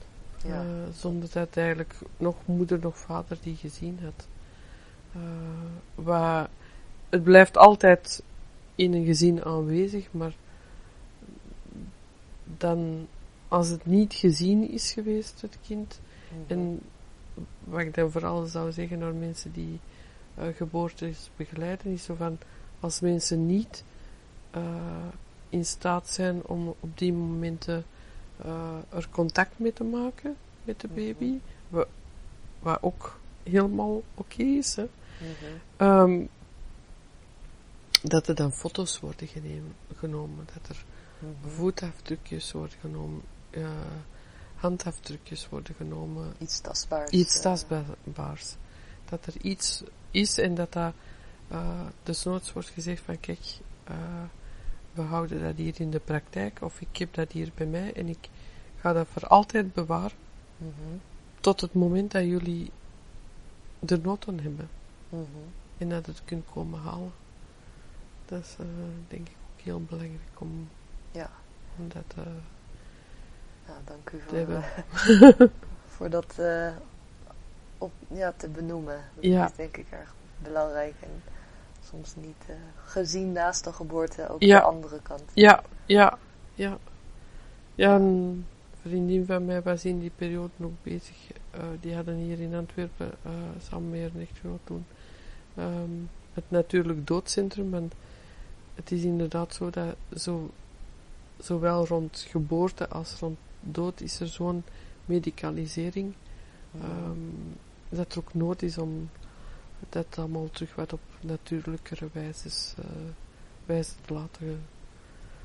Ja. Uh, zonder dat eigenlijk nog moeder nog vader die gezien had. Waar, het blijft altijd in een gezin aanwezig, maar dan als het niet gezien is geweest, het kind, Mhm. en wat ik dan vooral zou zeggen naar mensen die uh, geboortes begeleiden, is zo van, als mensen niet uh, in staat zijn om op die momenten uh, er contact mee te maken met de baby, mm -hmm. wat ook helemaal oké okay is, hè, Mhm. um, dat er dan foto's worden geneem, genomen, dat er Mhm. voetafdrukjes worden genomen, handafdrukjes worden genomen. Iets tastbaars. Iets eh. tastbaars. Dat er iets is en dat dat uh, desnoods wordt gezegd van kijk, uh, we houden dat hier in de praktijk of ik heb dat hier bij mij en ik ga dat voor altijd bewaren Mhm. tot het moment dat jullie er nood aan hebben Mhm. en dat het kunt komen halen. Dat is uh, denk ik ook heel belangrijk om, Ja. om dat Ja, dank u voor, eh, voor dat eh, op, ja, te benoemen. Dat Ja. is denk ik erg belangrijk en soms niet eh, gezien naast de geboorte ook Ja. de andere kant. Ja, ja, ja. Ja, een vriendin van mij was in die periode nog bezig. Uh, die hadden hier in Antwerpen, uh, samen met een echtgenoot toen, um, het natuurlijk doodcentrum. En het is inderdaad zo dat zo, zowel rond geboorte als rond dood is er zo'n medicalisering. ehm, dat er ook nood is om dat allemaal terug wat op natuurlijkere wijze, eh, wijze te laten,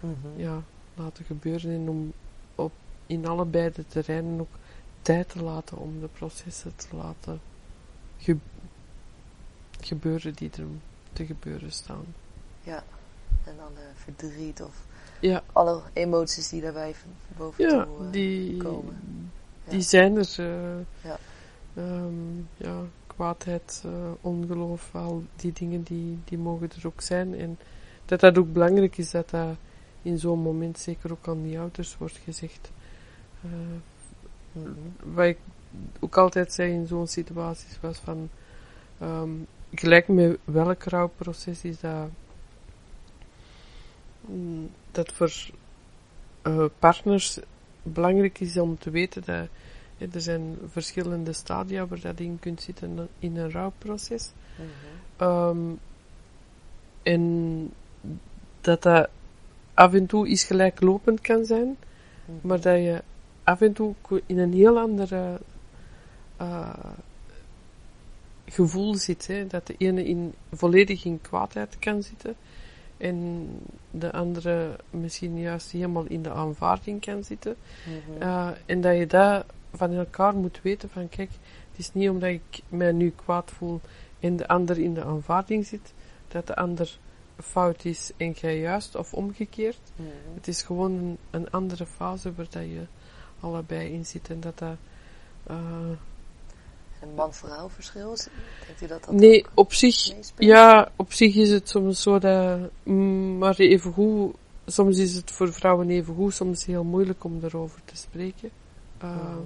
Mhm. ja, laten gebeuren. En om op, in allebei de terreinen ook tijd te laten om de processen te laten ge- gebeuren die er te gebeuren staan. Ja, en alle verdriet of Ja, alle emoties die daarbij boven ja toe eh, die, komen. Ja. die zijn er. eh, Ja. Ehm, ja, kwaadheid, eh, ongeloof, al die dingen die, die mogen er ook zijn. En dat dat ook belangrijk is dat dat in zo'n moment zeker ook aan die ouders wordt gezegd. Mhm. wat ik ook altijd zei in zo'n situaties was van ehm, gelijk met welk rouwproces is dat mm, dat voor eh, partners belangrijk is om te weten dat er zijn verschillende stadia waar dat in kunt zitten in een rouwproces. Ehm, en dat dat af en toe iets gelijklopend kan zijn, maar dat je af en toe in een heel andere eh, gevoel zit. Hè? Dat de ene in, volledig in kwaadheid kan zitten en de andere misschien juist helemaal in de aanvaarding kan zitten. Mhm. Eh, en dat je dat van elkaar moet weten van kijk, het is niet omdat ik mij nu kwaad voel en de ander in de aanvaarding zit, dat de ander fout is en jij juist, of omgekeerd. Mhm. Het is gewoon een, een andere fase waar dat je allebei in zit en dat dat... eh, En man-vrouw verschil, is- denkt u dat dat nee, op zich, meespeelt? ja, op zich is het soms zo dat, mm, maar even goed, soms is het voor vrouwen even goed, soms heel moeilijk om daarover te spreken. Eh.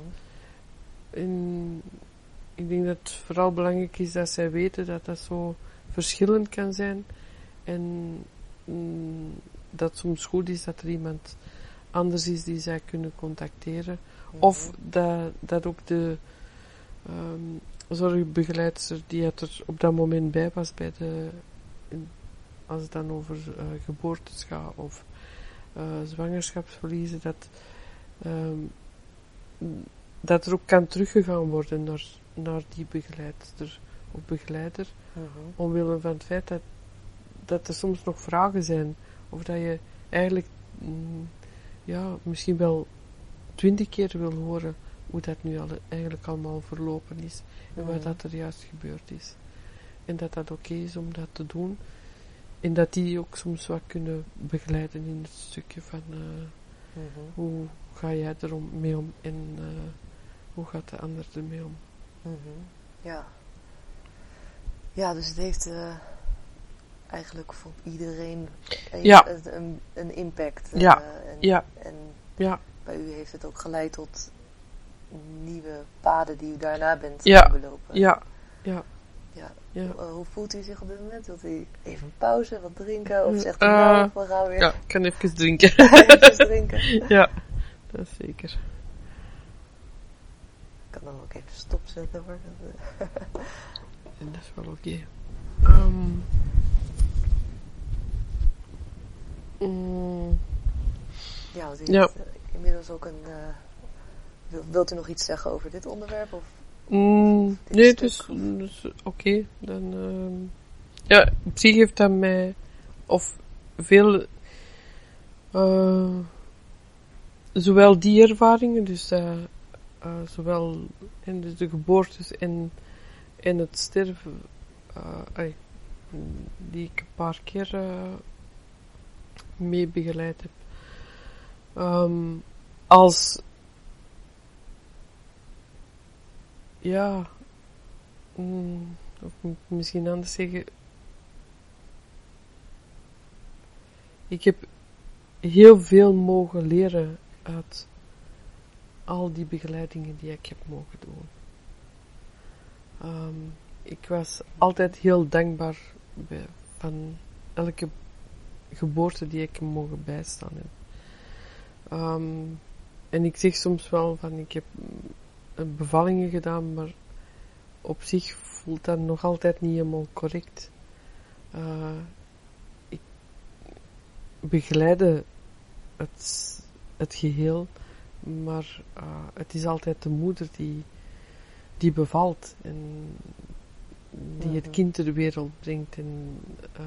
En ik denk dat het vooral belangrijk is dat zij weten dat dat zo verschillend kan zijn. En mm, dat het soms goed is dat er iemand anders is die zij kunnen contacteren. Mhm. Of dat, dat ook de ehm zorgbegeleidster die het er op dat moment bij was bij de, als het dan over eh, geboortes gaat of eh, zwangerschapsverliezen, dat, ehm, dat er ook kan teruggegaan worden naar, naar die begeleidster of begeleider. Mhm. Omwille van het feit dat, dat er soms nog vragen zijn. Of dat je eigenlijk mm, ja, misschien wel twintig keer wil horen hoe dat nu al, eigenlijk allemaal verlopen is. En wat Mhm. dat er juist gebeurd is. En dat dat oké is om dat te doen. En dat die ook soms wat kunnen begeleiden in het stukje van eh, Mhm. hoe ga jij er om, mee om en eh, hoe gaat de ander ermee om. Mhm. Ja. Ja, dus het heeft eh, eigenlijk voor iedereen een, Ja. een, een, een impact. eh, Ja. en, Ja. En Ja, bij u heeft het ook geleid tot nieuwe paden die u daarna bent Ja. gaan belopen. ja, ja, Ja. ja. Hoe voelt u zich op dit moment? Wilt u even pauze, wat drinken? Of zegt u nou, we gaan weer Ja, ik kan even drinken. even drinken? ja, dat is zeker. Ik kan dan ook even stopzetten hoor. Dat, eh, En dat is wel oké. Ehm, mm, Ja, want Ja. heeft eh, inmiddels ook een... eh, wil- wilt u nog iets zeggen over dit onderwerp? Of? mm, Dit nee, het is, of- dus oké. Dan, ehm, ja, op zich heeft dat mij, of veel, eh, zowel die ervaringen, dus eh, eh, zowel in de, de geboortes en, en het sterven, eh, die ik een paar keer mee begeleid heb. Ehm, als ja, mm, of misschien anders zeggen. Ik heb heel veel mogen leren uit al die begeleidingen die ik heb mogen doen. Ehm, ik was altijd heel dankbaar van elke geboorte die ik mogen bijstaan. Ehm, en ik zeg soms wel van ik heb mm, bevallingen gedaan, maar op zich voelt dat nog altijd niet helemaal correct. Eh, ik, begeleiden het, het geheel, maar uh, het is altijd de moeder die, die bevalt en die het kind ter wereld brengt. En uh,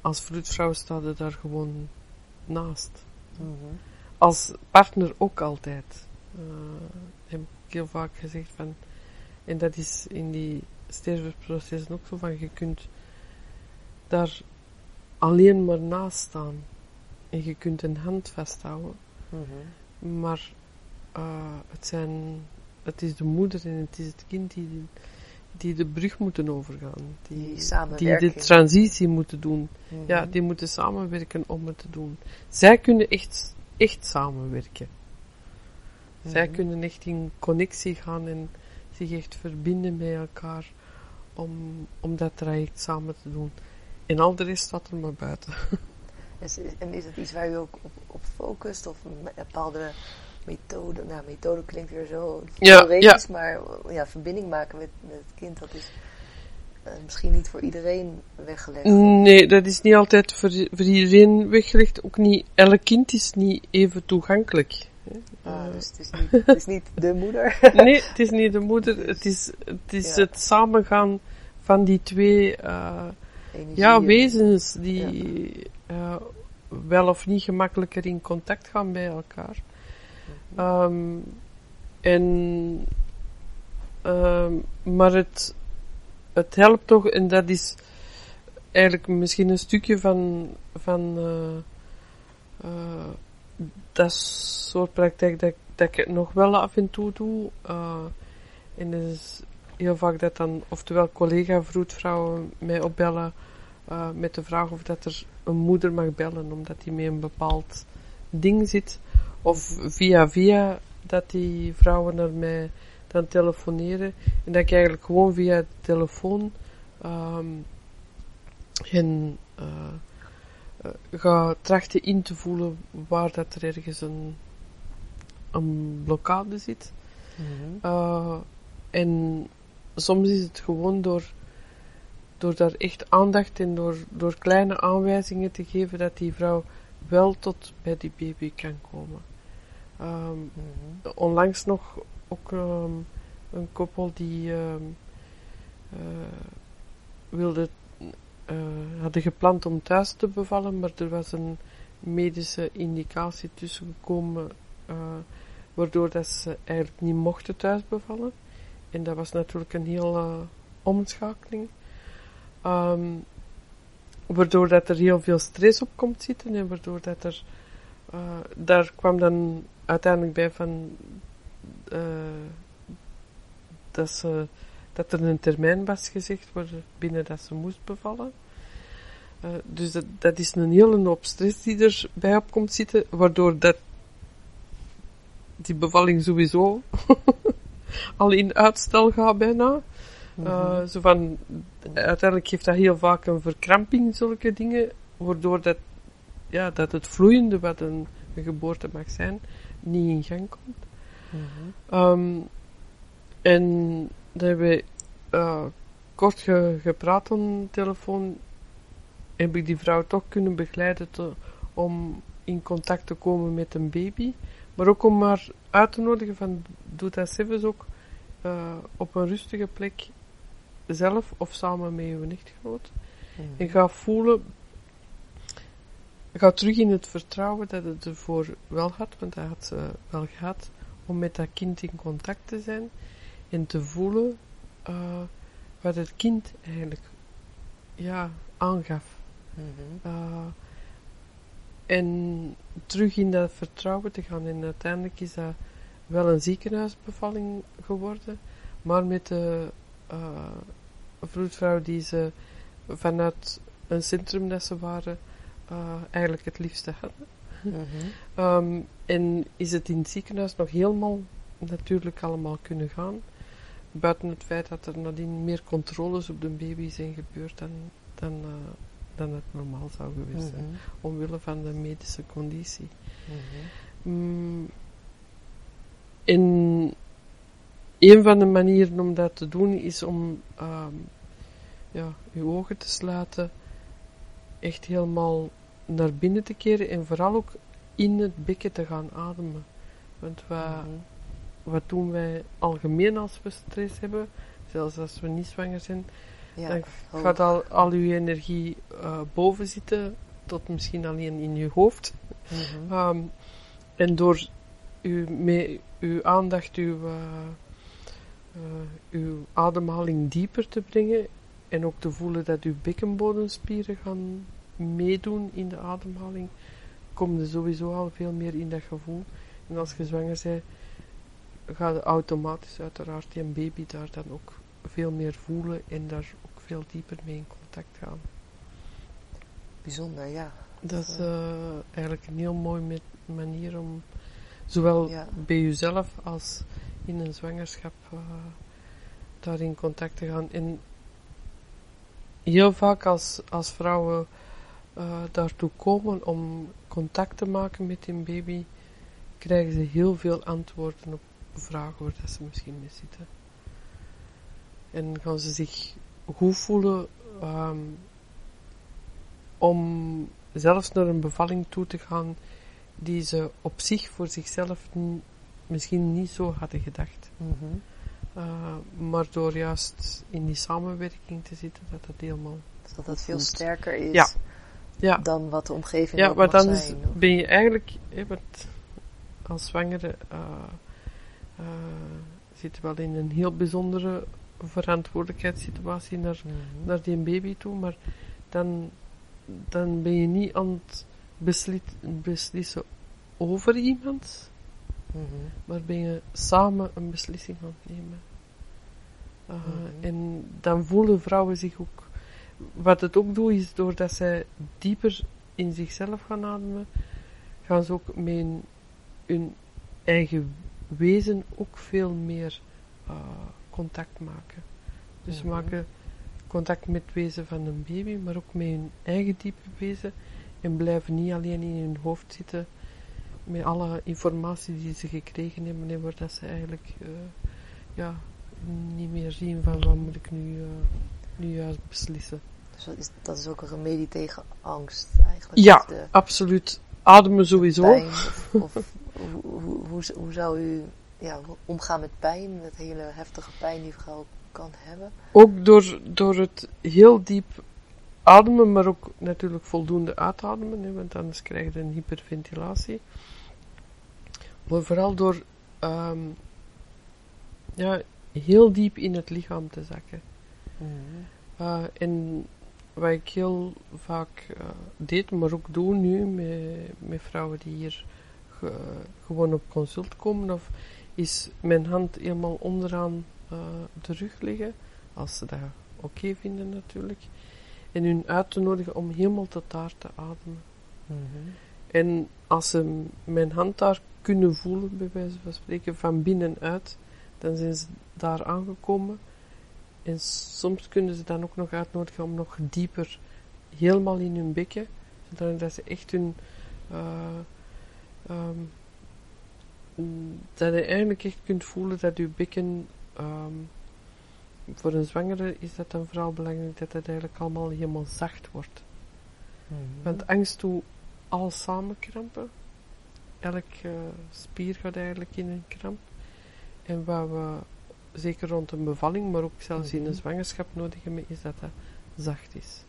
als vroedvrouw staat er daar gewoon naast. Mhm. Als partner ook altijd. Uh, heb ik heel vaak gezegd van, en dat is in die stervensprocessen ook zo van, je kunt daar alleen maar naast staan. En je kunt een hand vasthouden. Mhm. Maar uh, het, zijn, het is de moeder en het is het kind die, die de brug moeten overgaan. Die, Die die de transitie moeten doen. Mhm. Ja, die moeten samenwerken om het te doen. Zij kunnen echt, echt samenwerken. Zij Mhm. kunnen echt in connectie gaan en zich echt verbinden met elkaar om, om dat traject samen te doen. En al de rest staat er maar buiten. Is, en is het iets waar u ook op, op focust? Of een bepaalde methode? Nou, methode klinkt weer zo Ja, theoretisch, maar ja, verbinding maken met, met het kind, dat is eh, misschien niet voor iedereen weggelegd. Nee, dat is niet altijd voor, voor iedereen weggelegd. Ook niet, elk kind is niet even toegankelijk. hè. Ah, Eh, dus het is, niet, het is niet de moeder. nee, het is niet de moeder, het is het, is Ja. het samengaan van die twee eh, Ja, en- wezens die eh, wel of niet gemakkelijker in contact gaan bij elkaar. Ehm, en, ehm, maar het, het helpt toch, en dat is eigenlijk misschien een stukje van, van eh, eh, dat soort praktijk dat, dat ik het nog wel af en toe doe. eh, en dat is heel vaak dat dan, oftewel collega-vroedvrouwen mij opbellen eh, met de vraag of dat er een moeder mag bellen, omdat die met een bepaald ding zit. Of via via dat die vrouwen naar mij dan telefoneren. En dat ik eigenlijk gewoon via de telefoon ehm hen eh, eh, ga trachten in te voelen waar dat er ergens een, een blokkade zit. Mhm. Uh, en soms is het gewoon door, door daar echt aandacht en door, door kleine aanwijzingen te geven dat die vrouw wel tot bij die baby kan komen. Ehm, Mhm. onlangs nog ook ehm, een koppel die eh, wilde, eh, hadden gepland om thuis te bevallen, maar er was een medische indicatie tussengekomen, eh waardoor dat ze eigenlijk niet mochten thuis bevallen. En dat was natuurlijk een hele omschakeling. Ehm, waardoor dat er heel veel stress op komt zitten en waardoor dat er, eh, daar kwam dan uiteindelijk bij van, eh, dat, ze, dat er een termijn was gezegd binnen dat ze moest bevallen. Eh, dus dat, dat is een hele hoop stress die erbij op komt zitten, waardoor dat die bevalling sowieso al in uitstel gaat bijna. Uh, zo van, uiteindelijk geeft dat heel vaak een verkramping, zulke dingen, waardoor dat, ja, dat het vloeiende wat een, een geboorte mag zijn, niet in gang komt. Mhm. Um, en dan hebben we uh, kort ge, gepraat aan de telefoon, heb ik die vrouw toch kunnen begeleiden te, om in contact te komen met een baby, maar ook om haar uit te nodigen van, doe dat zelfs ook uh, op een rustige plek zelf of samen met je echtgenoot. Mhm. En ga voelen, ga terug in het vertrouwen dat het ervoor wel had, want dat had ze wel gehad, om met dat kind in contact te zijn en te voelen uh, wat het kind eigenlijk ja, aangaf. Mhm. Uh, en terug in dat vertrouwen te gaan. En uiteindelijk is dat wel een ziekenhuisbevalling geworden, maar met de uh, vroedvrouw die ze vanuit een centrum dat ze waren, uh, eigenlijk het liefste hadden. Mhm. Um, en is het in het ziekenhuis nog helemaal natuurlijk allemaal kunnen gaan. Buiten het feit dat er nadien meer controles op de baby zijn gebeurd dan, dan, uh, dan het normaal zou geweest zijn. Mhm. Omwille van de medische conditie. Mhm. Mm, en een van de manieren om dat te doen is om um, ja, uw ogen te sluiten, echt helemaal naar binnen te keren en vooral ook in het bekken te gaan ademen. Want wat, Mhm. wat doen wij algemeen als we stress hebben, zelfs als we niet zwanger zijn, Ja, dan hoog. gaat al, al uw energie eh, boven zitten, tot misschien alleen in je hoofd. Mhm. Ehm, en door uw, met uw aandacht, uw, eh, eh, uw ademhaling dieper te brengen en ook te voelen dat uw bekkenbodemspieren gaan meedoen in de ademhaling, kom je sowieso al veel meer in dat gevoel. En als je zwanger bent, ga je automatisch uiteraard die baby daar dan ook veel meer voelen en daar veel dieper mee in contact gaan. Bijzonder, ja. Dat is eh, eigenlijk een heel mooi met- manier om zowel Ja. bij jezelf als in een zwangerschap eh, daar in contact te gaan. En heel vaak als, als vrouwen eh, daartoe komen om contact te maken met hun baby, krijgen ze heel veel antwoorden op vragen waar dat ze misschien mee zitten. En gaan ze zich goed voelen ehm, om zelfs naar een bevalling toe te gaan die ze op zich voor zichzelf misschien niet zo hadden gedacht. Mhm. Uh, maar door juist in die samenwerking te zitten, dat dat helemaal... Dus dat dat veel sterker is Ja. Ja, dan wat de omgeving ja zijn. of- ben je eigenlijk... Hè, als zwangere uh, uh, zit je wel in een heel bijzondere verantwoordelijkheidssituatie naar Mhm. naar die baby toe, maar dan, dan ben je niet aan het beslit- beslissen over iemand, Mhm. maar ben je samen een beslissing aan het nemen. Uh, Mhm. En dan voelen vrouwen zich ook. Wat het ook doet, is doordat zij dieper in zichzelf gaan ademen, gaan ze ook met hun, hun eigen wezen ook veel meer uh, contact maken. Dus ze Mhm. maken contact met het wezen van een baby, maar ook met hun eigen diepe wezen. En blijven niet alleen in hun hoofd zitten met alle informatie die ze gekregen hebben en waar dat ze eigenlijk eh, ja, niet meer zien van wat moet ik nu, eh, nu juist beslissen. Dus dat is, dat is ook een remedie tegen angst eigenlijk. Ja, de absoluut. Ademen sowieso. pijn. Of, of hoe, hoe, hoe, hoe zou u ja, omgaan met pijn, met hele heftige pijn die vrouw kan hebben? Ook door, door het heel diep ademen, maar ook natuurlijk voldoende uitademen, hè, want anders krijg je een hyperventilatie. Maar vooral door ehm, ja, heel diep in het lichaam te zakken. Uh, en wat ik heel vaak uh, deed, maar ook doe nu met, met vrouwen die hier ge, gewoon op consult komen, of, is mijn hand helemaal onderaan uh, de rug leggen, als ze dat oké okay vinden natuurlijk, en hun uit te nodigen om helemaal tot daar te ademen. Mm -hmm. En als ze mijn hand daar kunnen voelen, bij wijze van spreken, van binnenuit, dan zijn ze daar aangekomen. En soms kunnen ze dan ook nog uitnodigen om nog dieper, helemaal in hun bekken, zodat ze echt hun, uh, um, dat je eigenlijk echt kunt voelen dat je bekken, um, voor een zwangere is dat dan vooral belangrijk dat het eigenlijk allemaal helemaal zacht wordt. Mm -hmm. Want angst doet alles samenkrampen. Elke uh, spier gaat eigenlijk in een kramp. En wat we zeker rond een bevalling, maar ook zelfs mm -hmm. in een zwangerschap nodig hebben, is dat dat zacht is.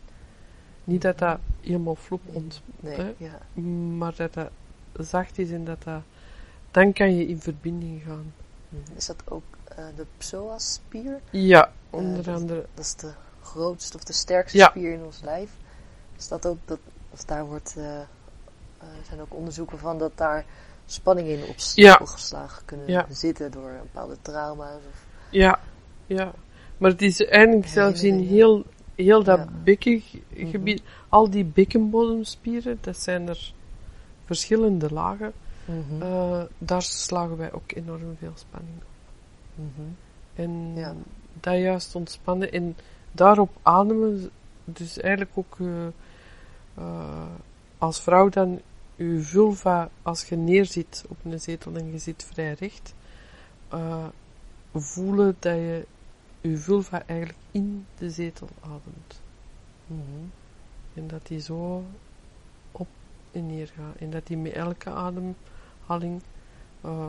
Niet dat dat helemaal vloep ont, nee, hè, ja. maar dat dat zacht is en dat dat, dan kan je in verbinding gaan. Is dat ook uh, de psoas-spier? Ja, onder uh, dat, andere. Dat is de grootste of de sterkste ja. spier in ons lijf. Is dat ook, dat, of daar wordt, uh, zijn ook onderzoeken van dat daar spanning in op, ja. opgeslagen kunnen ja. zitten door bepaalde trauma's. Of ja, ja. Maar het is eigenlijk zelfs in heel, heel dat bekkengebied, mm -hmm. al die bekkenbodemspieren, dat zijn er verschillende lagen, mm -hmm. uh, daar slagen wij ook enorm veel spanning op. Mm -hmm. En ja. dat juist ontspannen en daarop ademen, dus eigenlijk ook uh, uh, als vrouw dan je vulva, als je neerzit op een zetel en je zit vrij recht, voelen dat je je vulva eigenlijk in de zetel ademt. Mm -hmm. En dat die zo op en neer gaat. En dat die met elke ademhaling, uh,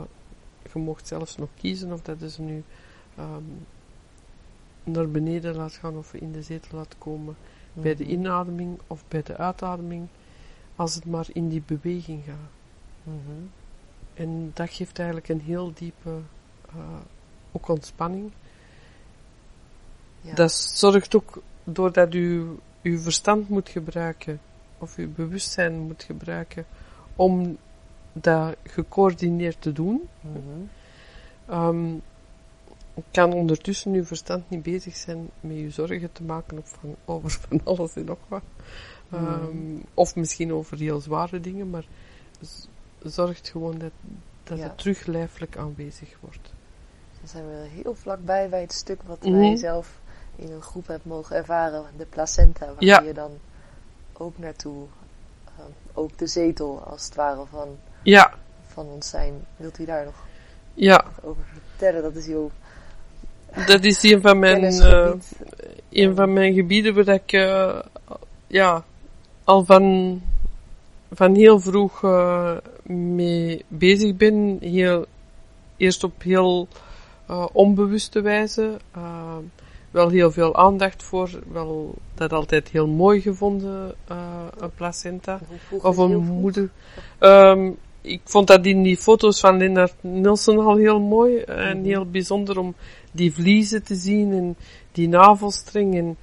je mocht zelfs nog kiezen of dat is nu um, naar beneden laat gaan of in de zetel laat komen. Bij de inademing of bij de uitademing, als het maar in die beweging gaat. Mhm. En dat geeft eigenlijk een heel diepe uh, ook ontspanning. Ja. Dat zorgt ook doordat u uw verstand moet gebruiken, of uw bewustzijn moet gebruiken, om dat gecoördineerd te doen. Um, kan ondertussen uw verstand niet bezig zijn met je zorgen te maken van, over van alles en nog wat. Um, Mhm. Of misschien over heel zware dingen, maar zorgt gewoon dat, dat Ja. het terug lijfelijk aanwezig wordt. Dan zijn we heel vlakbij bij het stuk wat Mhm. wij zelf in een groep hebben mogen ervaren, de placenta, waar Ja. je dan ook naartoe, eh, ook de zetel als het ware van, Ja, van ons zijn. Wilt u daar nog ja, over vertellen? Dat is uw dat is een van mijn, kennisgebied. een van mijn gebieden waar ik eh, ja, al van, van heel vroeg eh, mee bezig ben. Heel, eerst op heel onbewuste wijze. wel heel veel aandacht voor. Wel dat altijd heel mooi gevonden, een placenta. Of heel een moeder. Ehm, ik vond dat in die foto's van Lennart Nilsson al heel mooi en Mhm. heel bijzonder om die vliezen te zien en die navelstreng en,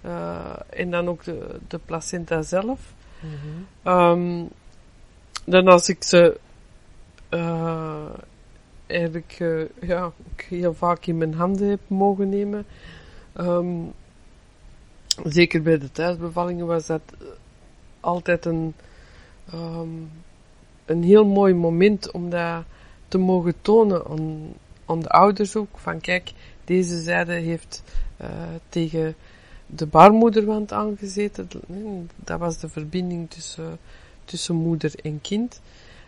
eh, en dan ook de, de placenta zelf. Mhm. Ehm, dan als ik ze eh, eigenlijk eh, ja, heel vaak in mijn handen heb mogen nemen. Ehm, zeker bij de thuisbevallingen was dat altijd een, ehm, een heel mooi moment om dat te mogen tonen aan, de ouders ook. Van kijk, deze zijde heeft eh, tegen de baarmoederwand aangezeten. Dat was de verbinding tussen, tussen moeder en kind.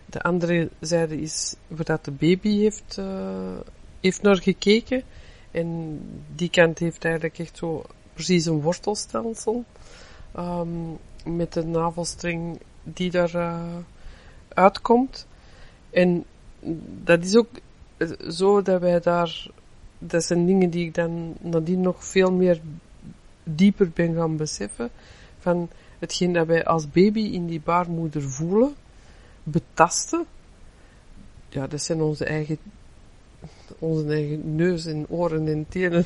De andere zijde is waar dat de baby heeft, eh, heeft naar gekeken. En die kant heeft eigenlijk echt zo precies een wortelstelsel. ehm, met de navelstreng die daar eh, uitkomt. En dat is ook eh, zo dat wij daar, dat zijn dingen die ik dan nadien nog veel meer dieper ben gaan beseffen. Van hetgeen dat wij als baby in die baarmoeder voelen, betasten. Ja, dat zijn onze eigen, onze eigen neus en oren en tenen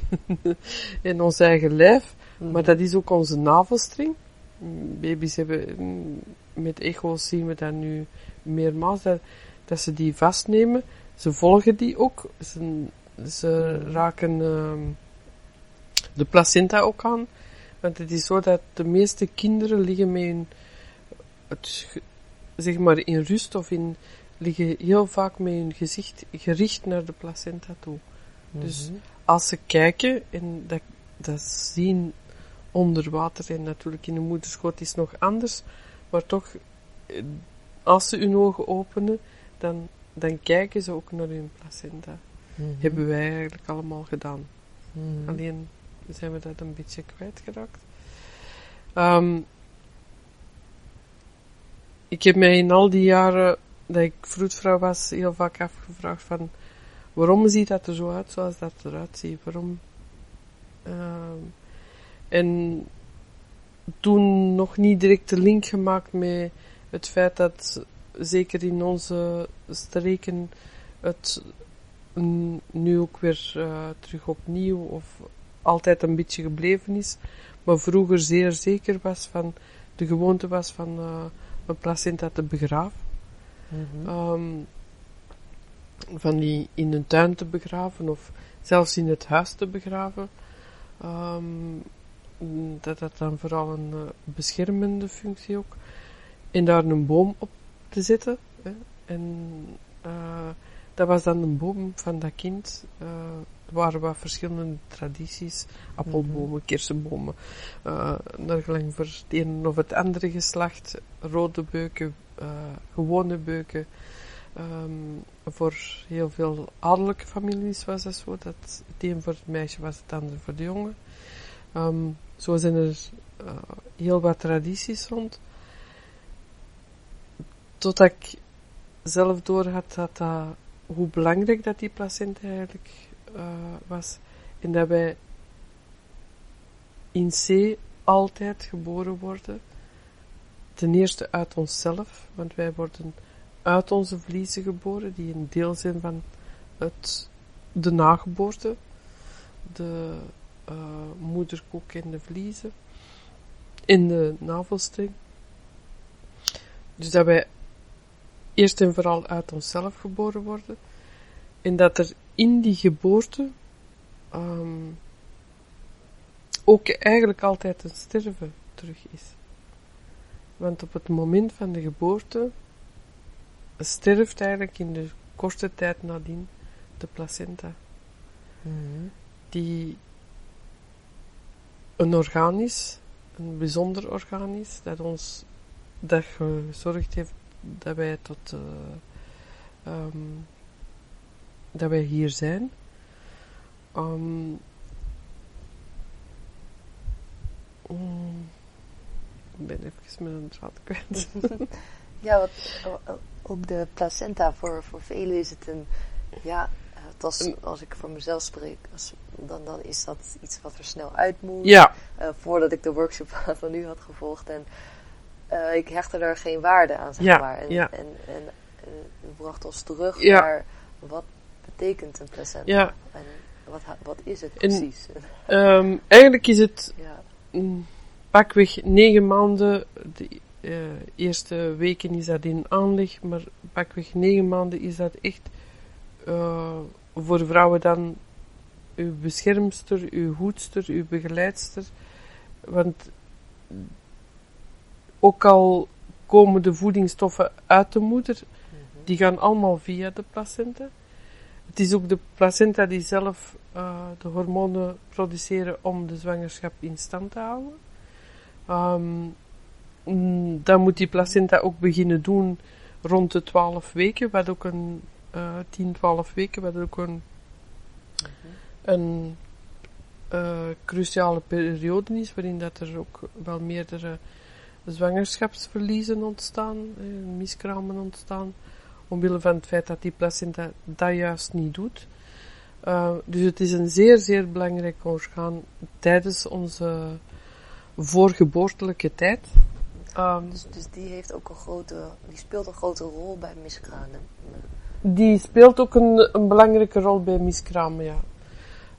en ons eigen lijf. Mhm. Maar dat is ook onze navelstreng. Mm, Baby's hebben, mm, met echo's zien we dat nu meermaals, dat, dat ze die vastnemen. Ze volgen die ook. Ze, ze raken ehm, de placenta ook aan. Want het is zo dat de meeste kinderen liggen met hun, het, zeg maar in rust of in, liggen heel vaak met hun gezicht gericht naar de placenta toe. Dus Mhm. als ze kijken en dat, dat zien onder water en natuurlijk in de moederschoot is nog anders, maar toch, eh, als ze hun ogen openen, dan, dan kijken ze ook naar hun placenta. Mhm. Hebben wij eigenlijk allemaal gedaan. Mhm. Alleen zijn we dat een beetje kwijtgeraakt. Ehm ik heb mij in al die jaren dat ik vroedvrouw was heel vaak afgevraagd van waarom ziet dat er zo uit zoals dat eruit ziet? Waarom? Ehm, en toen nog niet direct de link gemaakt met het feit dat zeker in onze streken het nu ook weer eh, terug opnieuw of altijd een beetje gebleven is, maar vroeger zeer zeker was van de gewoonte was van eh, een placenta te begraven. Mhm. Ehm, van die in een tuin te begraven of zelfs in het huis te begraven. Ehm, dat dat dan vooral een eh, beschermende functie ook. En daar een boom op te zetten. Hè. En eh, dat was dan een boom van dat kind. Eh, er waren wat verschillende tradities. Appelbomen, kersenbomen. eh naar gelang voor het ene of het andere geslacht. Rode beuken, gewone beuken. Ehm, voor heel veel adellijke families was dat zo. Dat het een voor het meisje was, het andere voor de jongen. Ehm, zo zijn er heel wat tradities rond. Totdat ik zelf door had dat, hoe belangrijk dat die placenta eigenlijk uh, was. En dat wij in C altijd geboren worden. Ten eerste uit onszelf, want wij worden uit onze vliezen geboren, die een deel zijn van het, de nageboorte, de uh, moederkoek en de vliezen, in de navelstreng. Dus dat wij eerst en vooral uit onszelf geboren worden. En dat er in die geboorte um, ook eigenlijk altijd een sterven terug is. Want op het moment van de geboorte sterft eigenlijk in de korte tijd nadien de placenta. Mhm. Die een orgaan is, een bijzonder orgaan is, dat ons dat gezorgd heeft dat wij tot uh, um, dat wij hier zijn. Um, um, ik ben even met een draad kwijt. ja, wat, ook de placenta voor, voor velen is het een, ja, het als, als ik voor mezelf spreek, als, dan, dan is dat iets wat er snel uit moet. Ja. Uh, voordat ik de workshop van u had gevolgd en uh, ik hechtte er geen waarde aan, zeg ja, maar. En, ja. en, en, bracht ons terug Ja. naar wat betekent een placenta Ja. en wat, wat is het precies. Ehm, eigenlijk is het ja. pakweg negen maanden. De eh, eerste weken is dat in aanleg, maar pakweg negen maanden is dat echt eh, voor vrouwen dan uw beschermster, uw hoedster, uw begeleidster. Want ook al komen de voedingsstoffen uit de moeder, die gaan allemaal via de placenta. Het is ook de placenta die zelf eh, de hormonen produceren om de zwangerschap in stand te houden. Ehm, mm, dan moet die placenta ook beginnen doen rond de 12 weken, wat ook een eh 10, 12 weken, wat ook een, een eh, cruciale periode is, waarin dat er ook wel meerdere zwangerschapsverliezen ontstaan, eh, miskramen ontstaan, omwille van het feit dat die placenta dat juist niet doet. Uh, dus het is een zeer, zeer belangrijk orgaan tijdens onze voorgeboortelijke tijd. Um, Dus, dus die heeft ook een grote, die speelt een grote rol bij miskramen. die speelt ook een, een belangrijke rol bij miskramen, ja.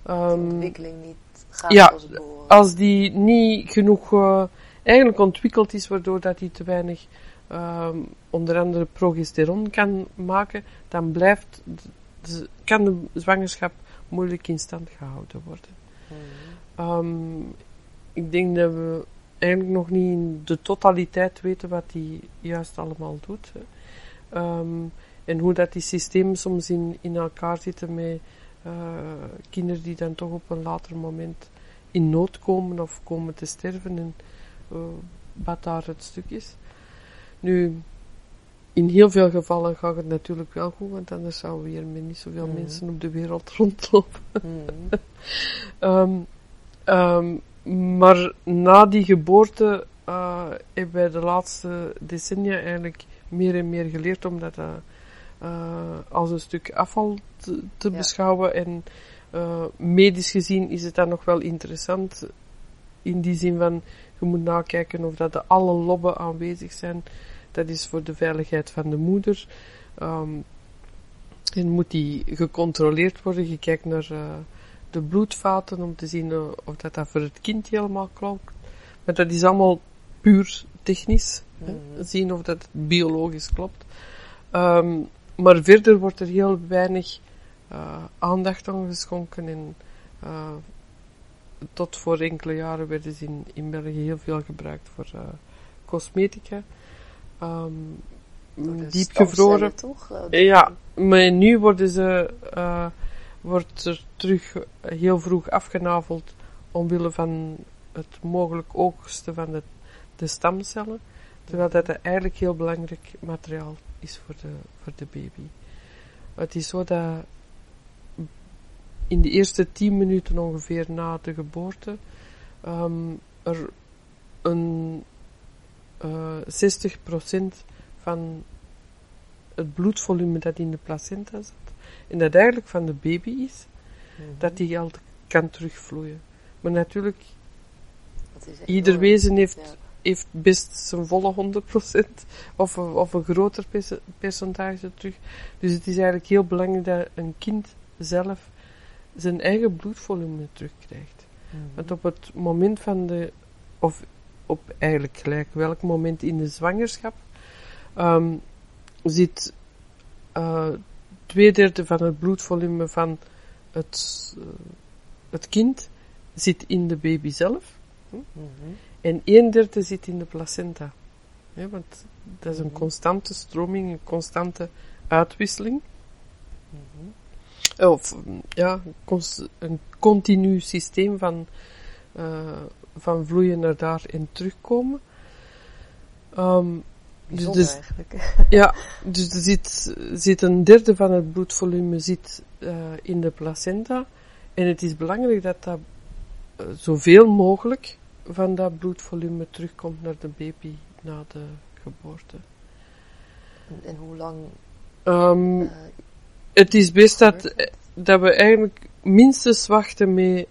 De Um, ontwikkeling niet gaat ja, als het behoort. als die niet genoeg uh, eigenlijk ontwikkeld is, waardoor dat hij te weinig um, onder andere progesteron kan maken, dan blijft, de, kan de zwangerschap moeilijk in stand gehouden worden. Mhm. Um, ik denk dat we eigenlijk nog niet in de totaliteit weten wat die juist allemaal doet. Um, en hoe dat die systemen soms in, in elkaar zitten met uh, kinderen die dan toch op een later moment in nood komen of komen te sterven en wat daar het stuk is. Nu, in heel veel gevallen gaat het natuurlijk wel goed, want anders zouden we hier met niet zoveel Mhm. mensen op de wereld rondlopen. Mhm. Um, um, maar na die geboorte uh, hebben wij de laatste decennia eigenlijk meer en meer geleerd om dat uh, als een stuk afval te, te Ja. beschouwen. En uh, medisch gezien is het dan nog wel interessant in die zin van je moet nakijken of dat de alle lobben aanwezig zijn. Dat is voor de veiligheid van de moeder. Um, en moet die gecontroleerd worden. Je kijkt naar uh, de bloedvaten om te zien uh, of dat, dat voor het kind helemaal klopt. Maar dat is allemaal puur technisch. hè. Mhm. Zien of dat biologisch klopt. Um, maar verder wordt er heel weinig uh, aandacht aan geschonken. En tot voor enkele jaren werden ze in, in België heel veel gebruikt voor uh, cosmetica. Um, diepgevroren. stamcellen, toch? Eh, Ja, maar nu worden ze, uh, wordt er terug heel vroeg afgenaveld omwille van het mogelijk oogsten van de, de stamcellen. Terwijl dat eigenlijk heel belangrijk materiaal is voor de, voor de baby. Het is zo dat in de eerste 10 minuten ongeveer na de geboorte um, er een uh, 60% van het bloedvolume dat in de placenta zit, en dat eigenlijk van de baby is, Mhm. dat die al kan terugvloeien. Maar natuurlijk, ieder wezen heeft, Ja. heeft best zijn volle 100% of, een- of een groter perce- percentage terug. Dus het is eigenlijk heel belangrijk dat een kind zelf zijn eigen bloedvolume terugkrijgt. Mhm. Want op het moment van de, of op eigenlijk gelijk welk moment in de zwangerschap, ehm, zit eh, twee derde van het bloedvolume van het, eh, het kind zit in de baby zelf. Mhm. En een derde zit in de placenta. Ja, want dat is een Mhm. constante stroming, een constante uitwisseling. Mhm. Of ja, een continu systeem van, eh, van vloeien naar daar en terugkomen. Ehm, dus, Bijzonder dus, eigenlijk. ja, dus er zit, zit een derde van het bloedvolume zit, eh, in de placenta. En het is belangrijk dat dat eh, zoveel mogelijk van dat bloedvolume terugkomt naar de baby na de geboorte. En, en hoe lang Ehm, eh, het is best dat, dat we eigenlijk minstens wachten met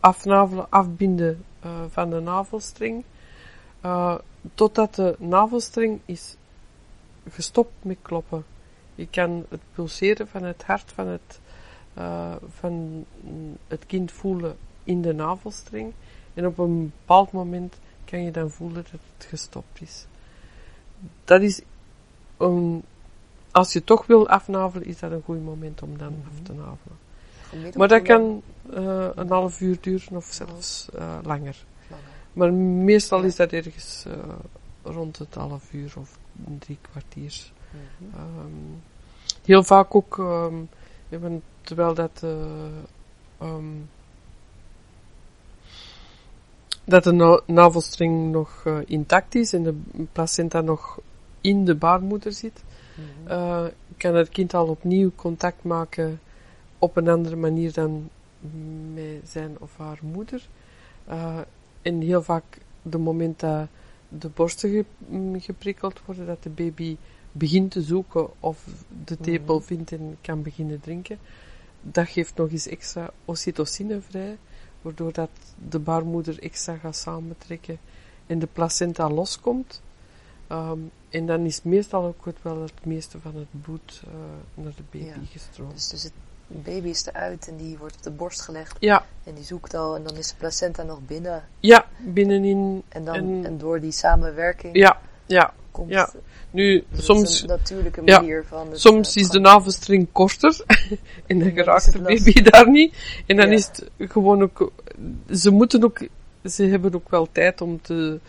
afnavelen, afbinden eh, van de navelstreng, eh, totdat de navelstreng is gestopt met kloppen. Je kan het pulseren van het hart van het, eh, van het kind voelen in de navelstreng. En op een bepaald moment kan je dan voelen dat het gestopt is. Dat is een, als je toch wil afnavelen, is dat een goed moment om dan af te navelen. gemiddeld Maar dat kan eh, een half uur duren of zelfs eh, langer. Maar meestal Ja. is dat ergens eh, rond het half uur of drie kwartier. Mhm. Ehm, heel vaak ook, ehm, terwijl dat, eh, ehm, dat de na- navelstreng nog intact is en de placenta nog in de baarmoeder zit, Eh, kan het kind al opnieuw contact maken op een andere manier dan met zijn of haar moeder. Eh, en heel vaak de moment dat de borsten mm, geprikkeld worden, dat de baby begint te zoeken of de tepel Mhm. vindt en kan beginnen drinken, dat geeft nog eens extra oxytocine vrij, waardoor dat de baarmoeder extra gaat samentrekken en de placenta loskomt. Ehm, en dan is meestal ook het wel het meeste van het bloed eh, naar de baby Ja. gestroomd. Dus, dus het baby is eruit en die wordt op de borst gelegd Ja, en die zoekt al en dan is de placenta nog binnen. ja, binnenin. En, dan, En- en, door die samenwerking Ja, ja. komt ja. Nu, dus soms, een natuurlijke ja, manier van. soms eh, is de navelstring korter en dan geraakt de baby lastig. daar niet. En dan Ja. is het gewoon ook, ze moeten ook, ze hebben ook wel tijd om te,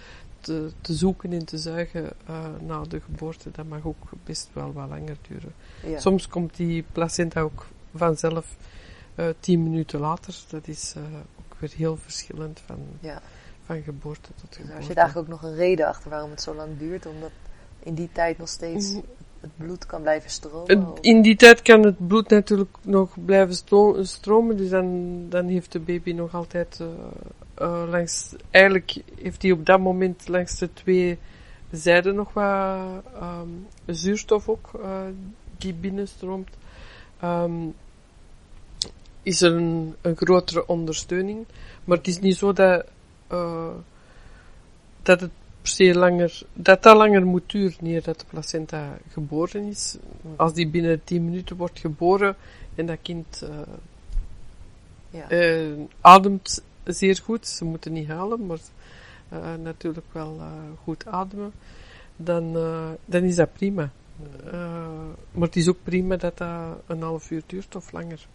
te, te zoeken en te zuigen eh, na de geboorte. Dat mag ook best wel wat langer duren. Ja. Soms komt die placenta ook vanzelf eh, tien minuten later. Dat is eh, ook weer heel verschillend van, Ja. van geboorte tot Dus geboorte. daar zit eigenlijk ook nog een reden achter waarom het zo lang duurt, omdat in die tijd nog steeds Mhm. het bloed kan blijven stromen. In die tijd kan het bloed natuurlijk nog blijven stromen, dus dan, dan heeft de baby nog altijd eh, langs, eigenlijk heeft hij op dat moment langs de twee zijden nog wat ehm, zuurstof ook, eh, die binnenstroomt. Ehm, is er een, een grotere ondersteuning, maar het is niet zo dat, eh, dat het per se langer, dat dat langer moet duren, niet dat de placenta geboren is. Als die binnen 10 minuten wordt geboren en dat kind ja. ademt zeer goed, ze moeten niet halen, maar eh, natuurlijk wel eh, goed ademen, dan, eh, dan is dat prima. Eh, maar het is ook prima dat dat een half uur duurt of langer.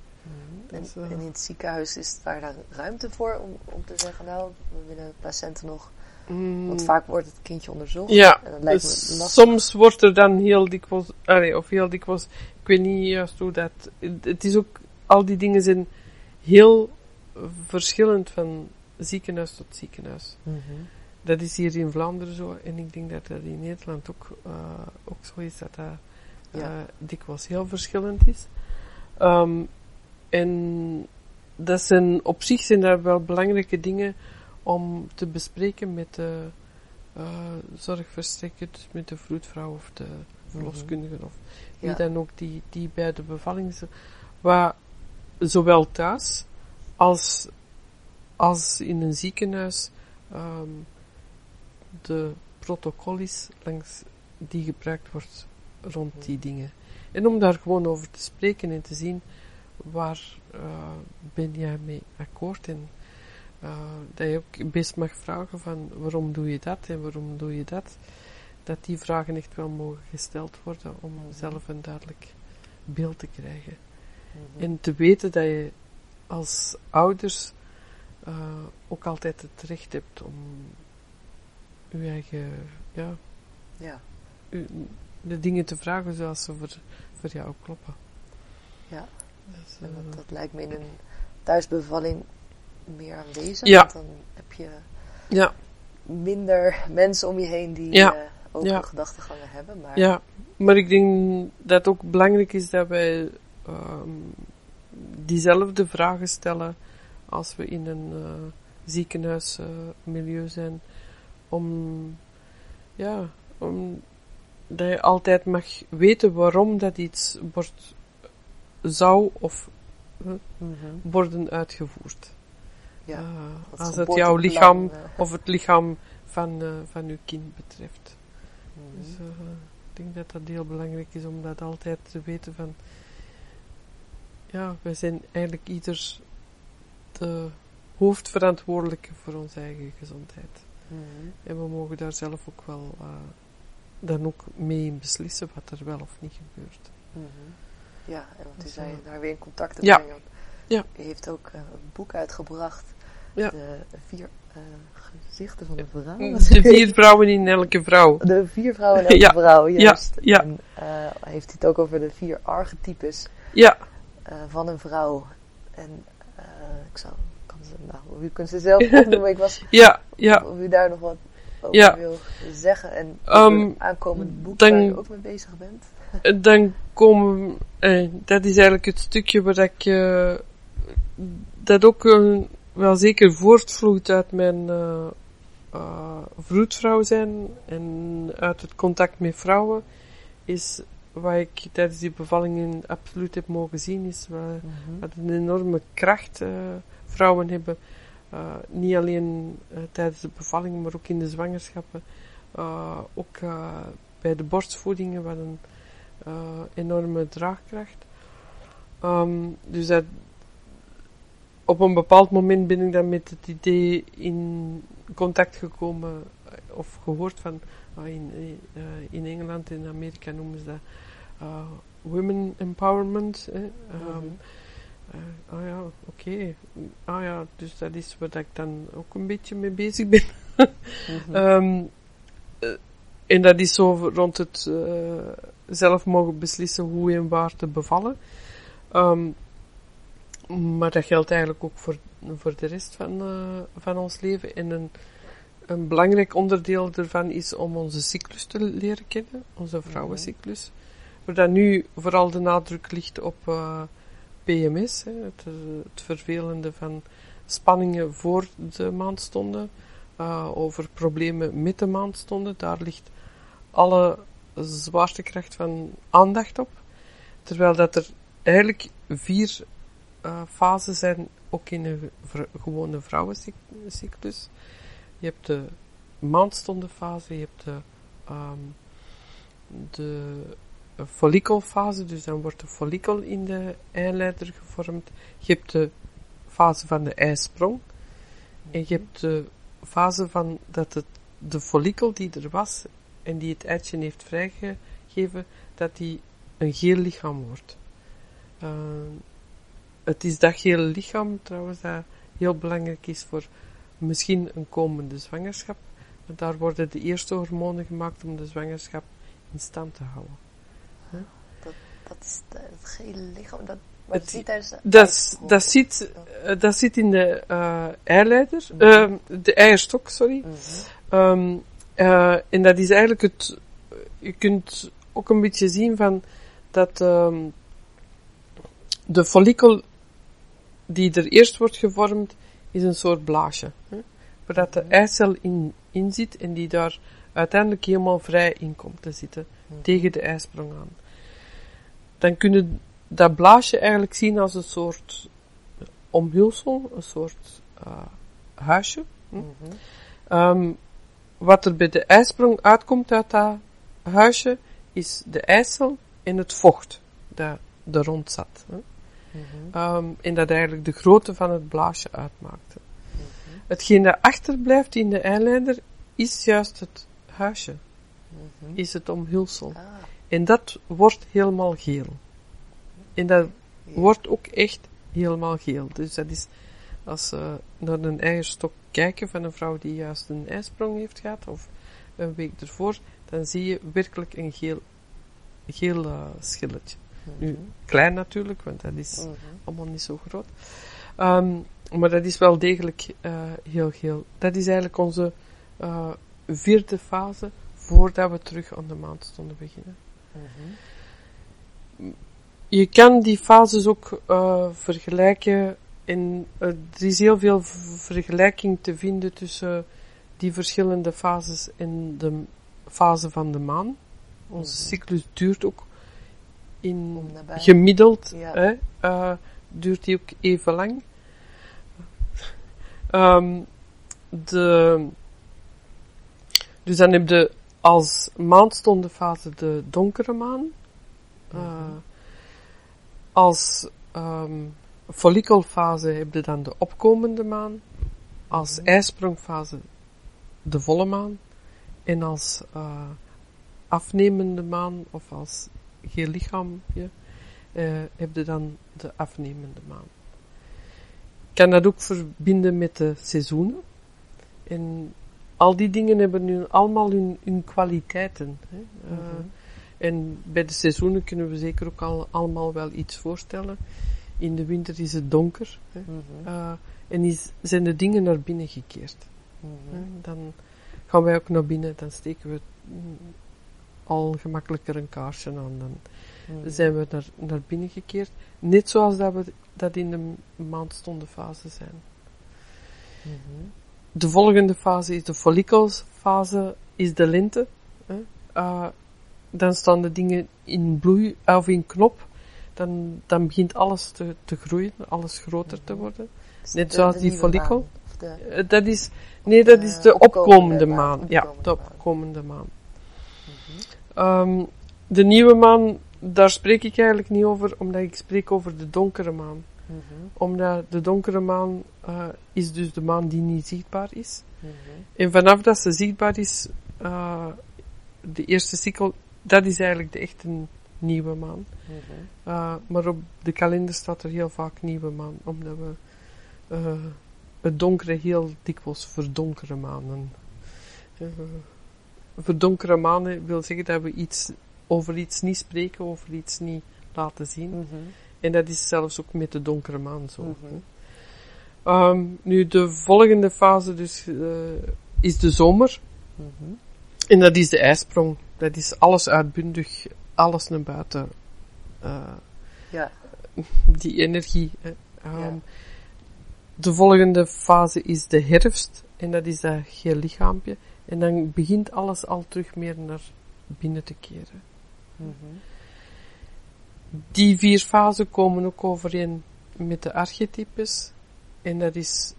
en, dus, eh, en in het ziekenhuis is daar dan ruimte voor om, om te zeggen, nou, we willen de placenta nog. Mm, Want vaak wordt het kindje onderzocht. Ja, En dat lijkt me dus lastig. soms wordt er dan heel dikwijls, allee, of heel dikwijls, ik weet niet juist hoe dat, het is ook, al die dingen zijn heel verschillend van ziekenhuis tot ziekenhuis. Mhm. Dat is hier in Vlaanderen zo, en ik denk dat dat in Nederland ook, eh, ook zo is, dat dat Ja. dikwijls heel verschillend is. Ehm, en dat zijn, op zich zijn dat wel belangrijke dingen om te bespreken met de eh, zorgverstrekker, dus met de vroedvrouw of de verloskundigen of wie Ja. dan ook die, die bij de bevalling z- waar zowel thuis als, als in een ziekenhuis ehm, de protocol is langs die gebruikt wordt rond die dingen. En om daar gewoon over te spreken en te zien waar eh, ben jij mee akkoord en eh, dat je ook best mag vragen van waarom doe je dat en waarom doe je dat. Dat die vragen echt wel mogen gesteld worden om zelf een duidelijk beeld te krijgen. Mhm. En te weten dat je als ouders eh, ook altijd het recht hebt om je eigen, ja, Ja, u- de dingen te vragen zoals ze voor, voor jou kloppen. ja. Dus, eh, dat, dat lijkt me in een thuisbevalling meer aanwezig. Ja. Want dan heb je ja, minder mensen om je heen die Ja. eh, ook Ja. gedachtegangen hebben. Maar ja, maar ik denk dat het ook belangrijk is dat wij ehm, diezelfde vragen stellen als we in een eh, ziekenhuismilieu zijn. Om, ja, om dat je altijd mag weten waarom dat iets wordt, zou of Mhm. worden uitgevoerd. ja. Eh, als het jouw lichaam eh, of het lichaam van, van uw kind betreft. mhm. Dus ik denk dat dat heel belangrijk is om dat altijd te weten van... Ja, wij zijn eigenlijk ieder de hoofdverantwoordelijke voor onze eigen gezondheid. Mhm. En we mogen daar zelf ook wel eh, dan ook mee in beslissen wat er wel of niet gebeurt. Mhm. Ja, en want u Dus, zei eh, daar weer in contact te ja. brengen. Ja. U heeft ook eh, een boek uitgebracht. Ja. De vier gezichten van de vrouw. De vier vrouwen in elke vrouw. De vier vrouwen en elke Ja. vrouw, juist. ja. En heeft hij het ook over de vier archetypes Ja, eh, van een vrouw. En eh, ik zou, kan ze, nou, u kunt ze zelf opnoemen. Ik was, ja, ja. of u daar nog wat over Ja. wil zeggen. En het aankomend boek dan- waar u ook mee bezig bent. Dan komen eh, dat is eigenlijk het stukje waar ik, eh, dat ook eh, wel zeker voortvloeit uit mijn eh eh, vroedvrouw zijn en uit het contact met vrouwen, is wat ik tijdens die bevallingen absoluut heb mogen zien, is wat, wat een enorme kracht eh, vrouwen hebben. Eh, niet alleen eh, tijdens de bevalling, maar ook in de zwangerschappen. Ook bij de borstvoedingen, wat een enorme draagkracht. Ehm, dus dat, op een bepaald moment ben ik dan met het idee in contact gekomen of gehoord van ah, in, in Engeland en Amerika noemen ze dat women empowerment. Hè? Ehm, eh, ah ja, oké. Ah ja, dus dat is waar ik dan ook een beetje mee bezig ben. Mhm. Ehm, eh, en dat is zo rond het eh, zelf mogen beslissen hoe en waar te bevallen. Ehm, maar dat geldt eigenlijk ook voor, voor de rest van, eh, van ons leven. En een, een belangrijk onderdeel daarvan is om onze cyclus te leren kennen, onze vrouwencyclus. Waar dan nu vooral de nadruk ligt op eh, PMS, hè, het, eh, het vervelende van spanningen voor de maandstonden, eh, over problemen met de maandstonden. Daar ligt alle zwaartekracht van aandacht op. Terwijl dat er eigenlijk vier fasen zijn, ook in een gewone vrouwencyclus. Je hebt de maandstondenfase, je hebt de, ehm, de follikelfase, dus dan wordt de follikel in de eileider gevormd. Je hebt de fase van de eisprong. En je hebt de fase van dat het, de follikel die er was en die het eitje heeft vrijgegeven, dat die een geel lichaam wordt. Uh, het is dat gele lichaam trouwens dat heel belangrijk is voor misschien een komende zwangerschap. Want daar worden de eerste hormonen gemaakt om de zwangerschap in stand te houden. Dat is de- het gele lichaam. Dat, maar Het- dat ziet tijdens de Dat, dat, zit, eh, dat zit in de eh eileider, Mhm. eh, de eierstok, sorry. Mhm. Ehm, eh, en dat is eigenlijk het. Je kunt ook een beetje zien van dat ehm, de follikel die er eerst wordt gevormd, is een soort blaasje. Hè, waar dat de eicel in in zit en die daar uiteindelijk helemaal vrij in komt te zitten, tegen de ijsprong aan. Dan kun je dat blaasje eigenlijk zien als een soort omhulsel, een soort uh, huisje. Hm? Um, wat er bij de ijsprong uitkomt uit dat huisje, is de ijsel en het vocht dat er rond zat. Hè? um, en dat eigenlijk de grootte van het blaasje uitmaakte. Hetgeen dat achterblijft in de eileider is juist het huisje. Is het omhulsel. Ah. En dat wordt helemaal geel. En dat wordt ook echt helemaal geel. Dus dat is, als ze naar een eierstok kijken van een vrouw die juist een ijsprong heeft gehad, of een week ervoor, dan zie je werkelijk een geel, geel uh, schilletje. Nu, klein natuurlijk, want dat is allemaal niet zo groot. Um, maar dat is wel degelijk uh, heel geel. Dat is eigenlijk onze uh, vierde fase voordat we terug aan de maandstonden beginnen. Je kan die fases ook uh, vergelijken en er is heel veel vergelijking te vinden tussen die verschillende fases en de fase van de maan. Onze cyclus duurt ook in gemiddeld, Ja. hè, uh, duurt die ook even lang. Um, de, dus dan heb je als maandstondenfase de donkere maan. Uh, als um, follikelfase heb je dan de opkomende maan. Als ijsprongfase de volle maan. En als uh, afnemende maan of als geel lichaampje uh, heb je dan de afnemende maan. Ik kan dat ook verbinden met de seizoenen. En al die dingen hebben nu allemaal hun, hun kwaliteiten. Hè. Uh, En bij de seizoenen kunnen we zeker ook al, allemaal wel iets voorstellen. In de winter is het donker. Hè. Uh, en is, zijn de dingen naar binnen gekeerd. Hè. Dan gaan wij ook naar binnen, dan steken we mm, al gemakkelijker een kaarsje aan. Dan zijn we naar, naar binnen gekeerd. Net zoals dat we dat in de maandstondenfase zijn. De volgende fase is de follicelsfase, is de lente. Hè. Uh, dan staan de dingen in bloei, of in knop. Dan, dan begint alles te, te groeien, alles groter te worden. Net de, zoals die follikel. de- Uh, dat is, nee, dat is Eh, de opkomende maan, maan. Ja, opkomende de maan. opkomende maan. Ehm, de nieuwe maan, daar spreek ik eigenlijk niet over, omdat ik spreek over de donkere maan. Mhm, Omdat de donkere maan uh, is dus de maan die niet zichtbaar is. mhm, En vanaf dat ze zichtbaar is, uh, de eerste cykel, dat is eigenlijk de echte nieuwe maan. mhm. Uh, maar op de kalender staat er heel vaak nieuwe maan, omdat we het donkere heel dikwijls verdonkere maanden. Verdonkere maanden wil zeggen dat we iets over iets niet spreken, over iets niet laten zien. En dat is zelfs ook met de donkere maan zo. Mhm. Um, nu, de volgende fase dus, uh, is de zomer. Mhm. En dat is de ijsprong. Dat is alles uitbundig, alles naar buiten. Uh, Ja. die energie. hè. Um, Ja. De volgende fase is de herfst. En dat is dat geel lichaampje. En dan begint alles al terug meer naar binnen te keren. Mhm. Die vier fasen komen ook overeen met de archetypes. En dat is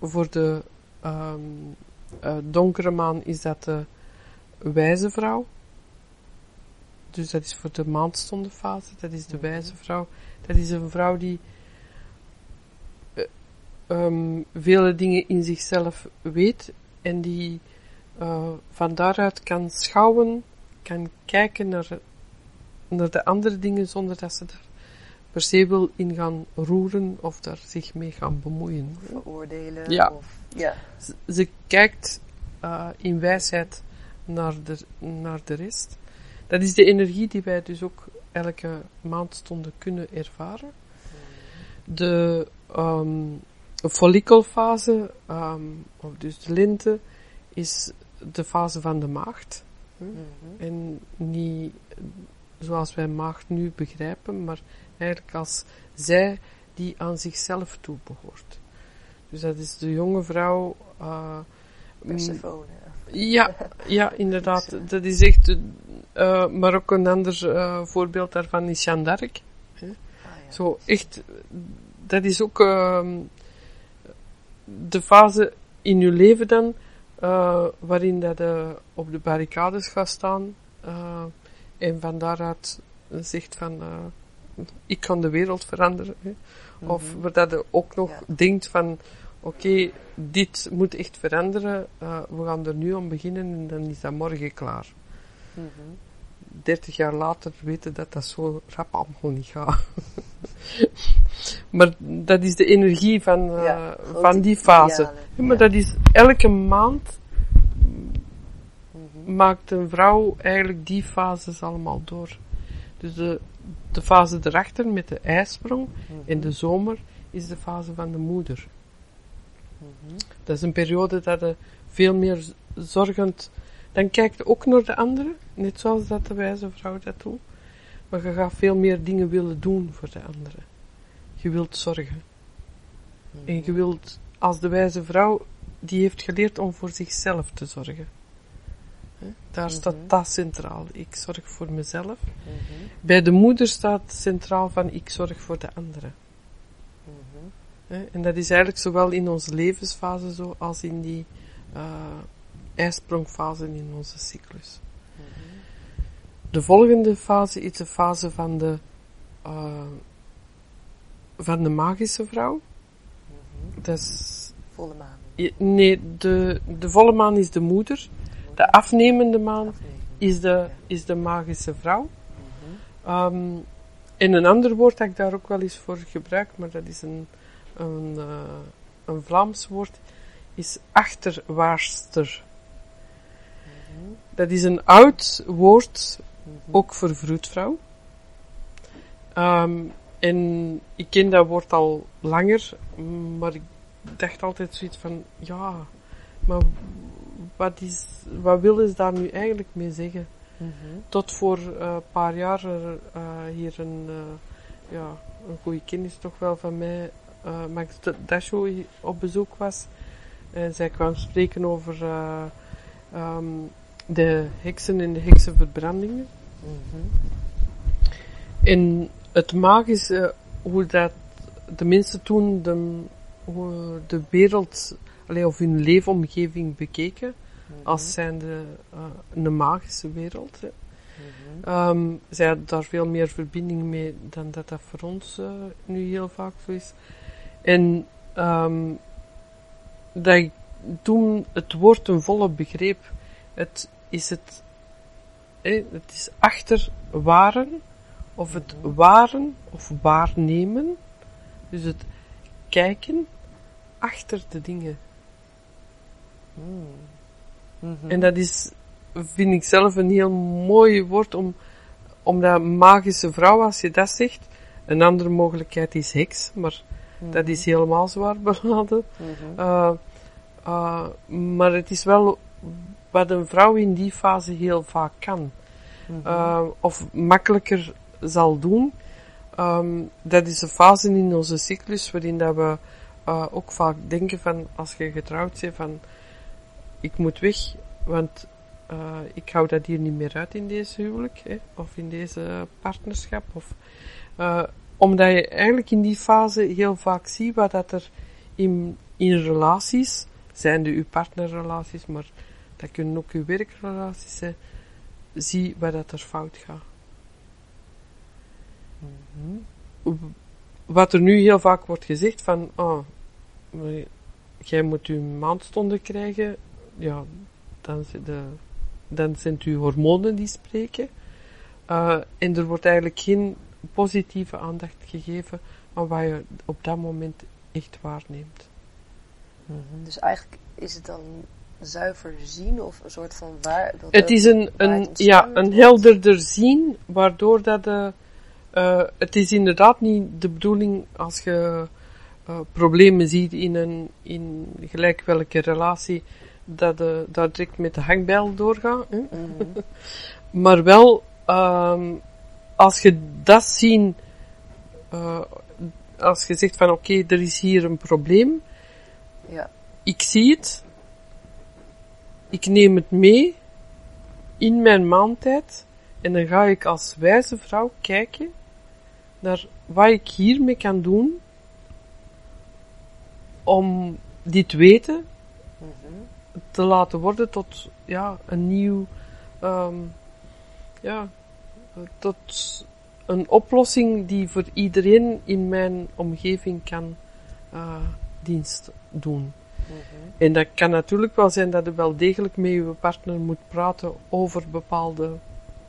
voor de um, uh, donkere maan is dat de wijze vrouw. Dus dat is voor de maandstondenfase. Dat is de Mhm. wijze vrouw. Dat is een vrouw die uh, um, vele dingen in zichzelf weet en die uh, van daaruit kan schouwen, kan kijken naar, naar de andere dingen zonder dat ze daar per se wil in gaan roeren of daar zich mee gaan bemoeien. Veroordelen. Ja. Of, ja. Ze, ze kijkt uh, in wijsheid naar de, naar de rest. Dat is de energie die wij dus ook elke maandstonden kunnen ervaren. De um, follikelfase, um, of dus de lente, is de fase van de maagd. Mhm. En niet zoals wij maagd nu begrijpen, maar eigenlijk als zij die aan zichzelf toe behoort. Dus dat is de jonge vrouw, uh, Persephone. Ja, ja, inderdaad. Dat is echt, uh, maar ook een ander uh, voorbeeld daarvan is Jeanne d'Arc. Ah, ja. Zo echt, dat is ook uh, de fase in je leven dan, uh, waarin dat op de barricades gaat staan uh, en van daaruit zegt van, ik kan de wereld veranderen. Hè. Of waar dat je ook nog Ja. denkt van, oké, dit moet echt veranderen, uh, we gaan er nu aan beginnen en dan is dat morgen klaar. Mhm. 30 jaar later weten dat dat zo rap allemaal niet gaat. maar dat is de energie van, uh, Ja, grote van die fase. Ja, maar dat is elke maand Mhm. Maakt een vrouw eigenlijk die fases allemaal door. Dus de, de fase erachter met de ijsprong in de zomer is de fase van de moeder. Mhm. Dat is een periode dat je veel meer zorgend... Dan kijkt je ook naar de anderen, net zoals dat de wijze vrouw dat doet. Maar je gaat veel meer dingen willen doen voor de anderen. Je wilt zorgen. En je wilt, als de wijze vrouw, die heeft geleerd om voor zichzelf te zorgen. Daar staat Mhm. dat centraal. Ik zorg voor mezelf. Mhm. Bij de moeder staat centraal van ik zorg voor de anderen. Mhm. En dat is eigenlijk zowel in onze levensfase zo als in die uh, ijsprongfase in onze cyclus. De volgende fase is de fase van de, uh, van de magische vrouw. Dat is, Volle maan. nee, de, de volle maan is de moeder. De afnemende maan is de, is de magische vrouw. Um, en een ander woord dat ik daar ook wel eens voor gebruik, maar dat is een, een, uh, een Vlaams woord, is achterwaarster. Dat is een oud woord, ook voor vroedvrouw. Um, en ik ken dat woord al langer, maar ik dacht altijd zoiets van, ja, maar wat, is, wat willen ze daar nu eigenlijk mee zeggen? Mhm. Tot voor eh, een paar jaar er eh, hier een, eh, ja, een goede kennis toch wel van mij, Max Dasho, op bezoek was. En zij kwam spreken over ehm, de heksen en de heksenverbrandingen. Mhm. En het magische, hoe dat de mensen toen de, de wereld, of hun leefomgeving bekeken. Als zijnde uh, een magische wereld. Hè. Mhm. Um, zij had daar veel meer verbinding mee dan dat dat voor ons uh, nu heel vaak zo is. En um, dat ik toen het woord een volle begreep, het is het, eh, het is achter waren, of het Mhm. waren of waarnemen, dus het kijken achter de dingen. Mhm. Mhm. En dat is, vind ik zelf een heel mooi woord om, om dat magische vrouw, als je dat zegt, een andere mogelijkheid is heks, maar dat is helemaal zwaar beladen. Mhm. Uh, uh, maar het is wel wat een vrouw in die fase heel vaak kan. Mhm. Uh, of makkelijker zal doen. Um, dat is een fase in onze cyclus waarin dat we uh, ook vaak denken van, als je getrouwd bent, van, ik moet weg, want uh, ik hou dat hier niet meer uit in deze huwelijk, hè, of in deze partnerschap. Of, uh, omdat je eigenlijk in die fase heel vaak ziet wat dat er in, in relaties, zijn de uw partnerrelaties, maar dat kunnen ook uw werkrelaties zijn, zie wat dat er fout gaat. Mhm. Wat er nu heel vaak wordt gezegd van, oh, jij moet uw maandstonden krijgen, ja, dan, de, dan zijn het uw hormonen die spreken. Uh, en er wordt eigenlijk geen positieve aandacht gegeven aan wat je op dat moment echt waarneemt. Mhm. Dus eigenlijk is het dan zuiver zien of een soort van waar? Dat Het is een, een, ja, een helderder zien, waardoor dat de, uh, het is inderdaad niet de bedoeling als je uh, problemen ziet in een, in gelijk welke relatie, dat de, dat direct met de hangbijl. Hè? Mm -hmm. maar wel, um, als je dat zien, uh, als je zegt van oké, okay, er is hier een probleem, ja. ik zie het, ik neem het mee in mijn maandtijd en dan ga ik als wijze vrouw kijken naar wat ik hiermee kan doen om dit weten te laten worden tot ja, een nieuw, ehm, ja, tot een oplossing die voor iedereen in mijn omgeving kan uh, dienst doen. En dat kan natuurlijk wel zijn dat je wel degelijk met je partner moet praten over bepaalde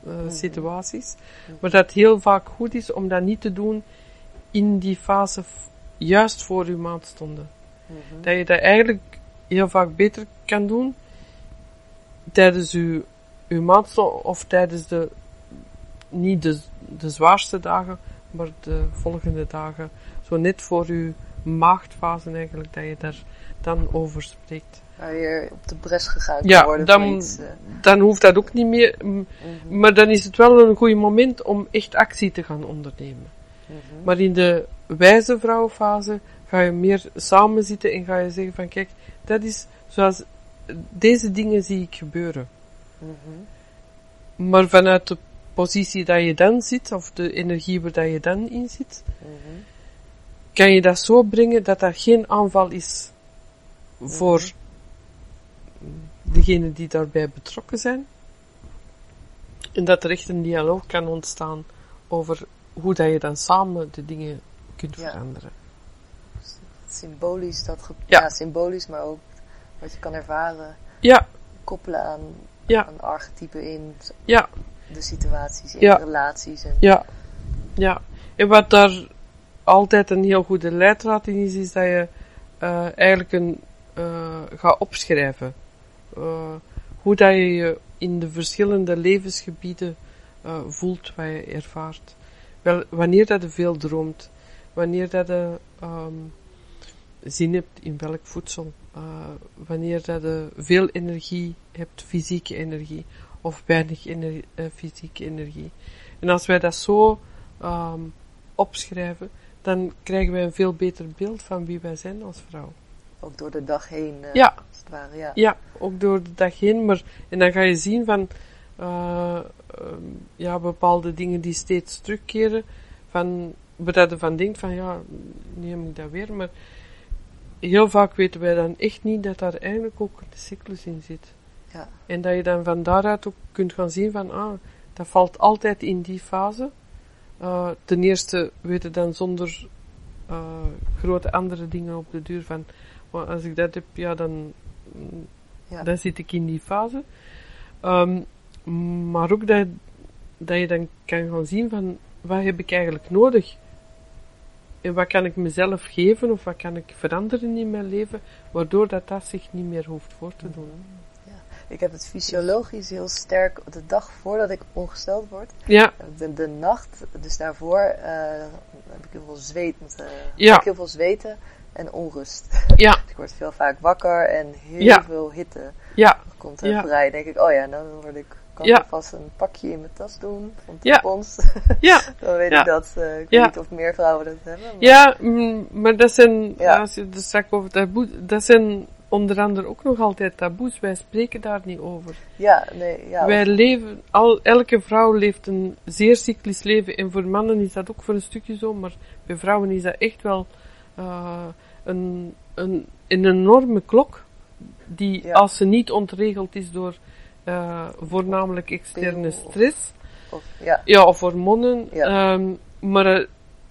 uh, situaties. Maar dat het heel vaak goed is om dat niet te doen in die fase juist voor je maandstonden. Dat je dat eigenlijk heel vaak beter kan doen tijdens uw, uw maandstond of tijdens de, niet de, de zwaarste dagen, maar de volgende dagen. Zo net voor uw maagdfase eigenlijk, dat je daar dan over spreekt. Waar je op de bres gegaan ja, worden dan, uh... dan hoeft dat ook niet meer. Mm -hmm. Maar dan is het wel een goed moment om echt actie te gaan ondernemen. Mm -hmm. Maar in de wijze vrouwenfase ga je meer samen zitten en ga je zeggen van kijk, dat is zoals deze dingen zie ik gebeuren. Mm -hmm. Maar vanuit de positie dat je dan zit, of de energie waar dat je dan in zit, kan je dat zo brengen dat dat geen aanval is voor degenen die daarbij betrokken zijn. En dat er echt een dialoog kan ontstaan over hoe dat je dan samen de dingen kunt Ja. veranderen. Symbolisch, dat Ja. ja. symbolisch, maar ook wat je kan ervaren, Ja, koppelen aan, Ja. aan archetypen in ja, de situaties, in Ja. de relaties. En, ja, ja. En wat daar altijd een heel goede leidraad in is, is dat je eh, eigenlijk een, eh, gaat opschrijven. Eh, hoe dat je je in de verschillende levensgebieden eh, voelt, wat je ervaart. Wel, wanneer dat je veel droomt, wanneer dat je ehm, zin hebt in welk voedsel, eh, wanneer dat je veel energie hebt, fysieke energie, of weinig ener- eh, fysieke energie. En als wij dat zo ehm, opschrijven, dan krijgen wij een veel beter beeld van wie wij zijn als vrouw. Ook door de dag heen, eh, Ja. als het ware. Ja. Ja, ook door de dag heen, maar en dan ga je zien van ehm, ja, bepaalde dingen die steeds terugkeren, van waar je van denkt van ja, heb ik dat weer, maar heel vaak weten wij dan echt niet dat daar eigenlijk ook een cyclus in zit. Ja. En dat je dan van daaruit ook kunt gaan zien van ah, dat valt altijd in die fase. Eh, ten eerste weten dan zonder eh, grote andere dingen op de duur van, maar als ik dat heb, ja dan Ja. dan zit ik in die fase. Ehm, maar ook dat, dat je dan kan gaan zien van wat heb ik eigenlijk nodig? En wat kan ik mezelf geven of wat kan ik veranderen in mijn leven, waardoor dat, dat zich niet meer hoeft voor te doen. Ik heb het fysiologisch heel sterk de dag voordat ik ongesteld word. Ja, De, de nacht, dus daarvoor, eh, heb ik heel veel zweet, uh, Ja. ik heel veel zweten en onrust. ja, ik word veel vaak wakker en heel Ja. veel hitte ja, komt er Ja. vrij. Denk ik, oh ja, dan word ik, kan Ja. vast een pakje in mijn tas doen van Ja. tampons. ja. dan weet Ja. ik dat, eh, ik Ja. weet niet of meer vrouwen dat hebben. maar- Ja, mm, maar dat zijn, Ja. als je het straks over taboe, dat zijn onder andere ook nog altijd taboes. Wij spreken daar niet over. ja, nee, ja. Wij leven, al, elke vrouw leeft een zeer cyclisch leven. En voor mannen is dat ook voor een stukje zo, maar bij vrouwen is dat echt wel uh, een, een, een enorme klok. Die, Ja. als ze niet ontregeld is door uh, voornamelijk externe of- stress, Of, ja, ja, of hormonen. Ja. ehm, maar uh,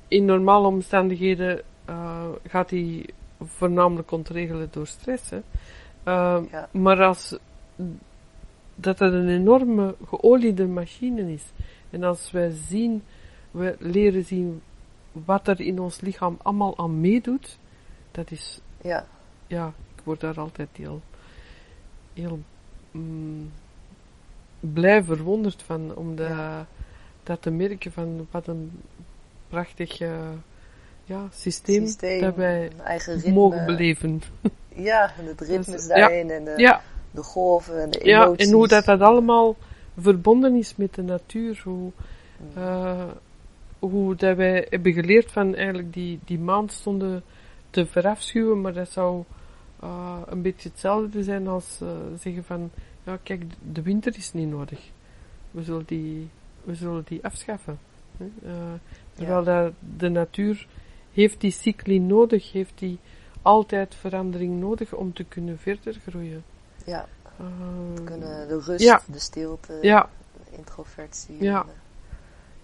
in normale omstandigheden uh, gaat die voornamelijk ontregelen door stress. Hè. Ehm, Ja. Maar als dat het een enorme geoliede machine is. En als wij zien, we leren zien wat er in ons lichaam allemaal aan meedoet, dat is, ja, ja, ik word daar altijd heel, heel mm, blij verwonderd van, om de, Ja. dat te merken van wat een prachtig eh, ja, systeem, systeem, dat wij een eigen ritme. mogen beleven. Ja, en het ritme Dus, daarin en de, Ja, de golven en de ja, emoties. en hoe dat, dat allemaal verbonden is met de natuur, hoe, Mm. eh, hoe dat wij hebben geleerd van eigenlijk die, die maandstonden te verafschuwen, maar dat zou uh, een beetje hetzelfde zijn als uh, zeggen van, ja kijk, de winter is niet nodig. We zullen die, we zullen die afschaffen. Hè? Uh, terwijl ja. de natuur heeft die cycli nodig, heeft die altijd verandering nodig om te kunnen verder groeien. Ja. te kunnen de rust, ja. de stilte, ja. de introvertie. Ja.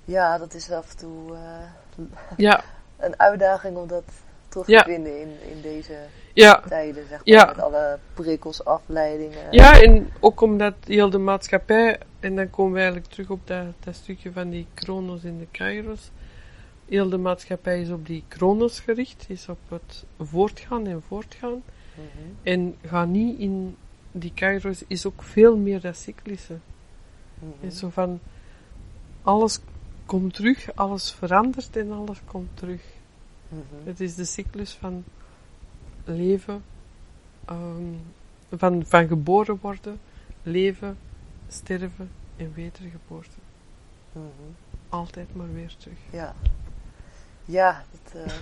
Ja, dat is af en toe ja. een uitdaging om dat terug Ja. te vinden in, in deze ja. tijden, zeg maar. Ja. Met alle prikkels, afleidingen. Ja, en ook omdat heel de maatschappij, en dan komen we eigenlijk terug op dat, dat stukje van die chronos en de kairos. Heel de maatschappij is op die chronos gericht, is op het voortgaan en voortgaan. Mhm. En ga niet in die kairos, is ook veel meer dat cyclische. Mhm. En zo van, alles komt terug, alles verandert en alles komt terug. Mhm. Het is de cyclus van leven, ehm, van, van geboren worden, leven, sterven en wedergeboorte. Mhm. Altijd maar weer terug. Ja. Ja, dat, eh,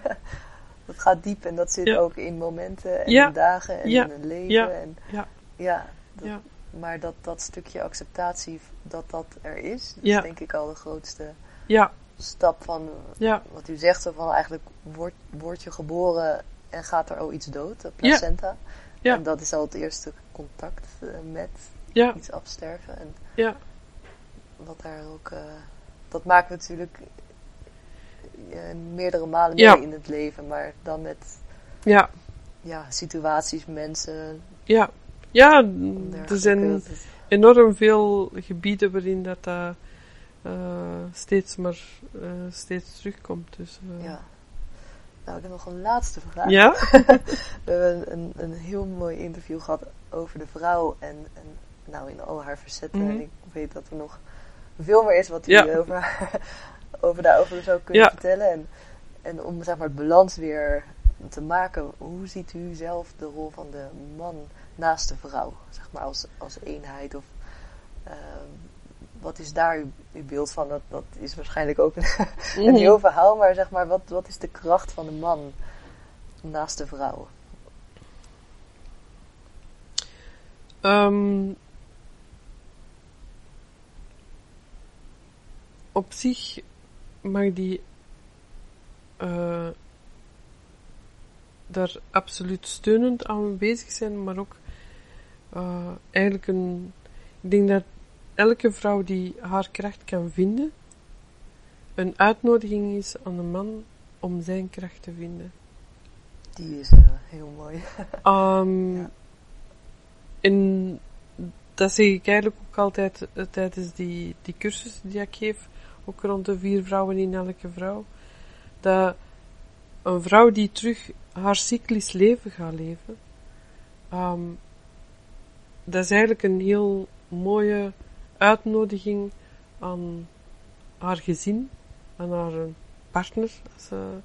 dat gaat diep en dat zit Ja. ook in momenten en Ja. in dagen en Ja. in het leven. Ja. En, Ja. ja, dat- Ja. Maar dat, dat stukje acceptatie, dat dat er is, dat is denk ik al de grootste Ja, stap van ja, wat u zegt, van eigenlijk word, word je geboren en gaat er al iets dood, de placenta. Ja. En dat is al het eerste contact eh, met ja, iets afsterven. En ja, wat daar ook, eh, dat maken we natuurlijk eh, meerdere malen mee in het leven, maar dan met ja, ja, situaties, mensen. ja. Ja, er zijn enorm veel gebieden waarin dat, dat eh, steeds maar eh, steeds terugkomt. Dus, eh, ja. Nou, ik heb nog een laatste vraag. ja? We hebben een, een heel mooi interview gehad over de vrouw en, en nou in al haar verzetten. Mhm. En ik weet dat er nog veel meer is wat u Ja. over, haar- over daarover zou kunnen Ja. vertellen. En, en om zeg maar het balans weer te maken, hoe ziet u zelf de rol van de man naast de vrouw? Zeg maar als, als eenheid of ehm, wat is daar uw, uw beeld van? Dat, dat is waarschijnlijk ook een, een Mhm. heel verhaal, maar zeg maar, wat, wat is de kracht van de man naast de vrouw? Ehm, op zich mag die eh, daar absoluut steunend aan bezig zijn, maar ook eh, eigenlijk een. Ik denk dat elke vrouw die haar kracht kan vinden, een uitnodiging is aan een man om zijn kracht te vinden. Die is eh, heel mooi. Ja. En dat zeg ik eigenlijk ook altijd eh, tijdens die, die cursus die ik geef, ook rond de vier vrouwen in elke vrouw. Dat een vrouw die terug haar cyclisch leven gaat leven, ehm, dat is eigenlijk een heel mooie uitnodiging aan haar gezin, aan haar partner, als ze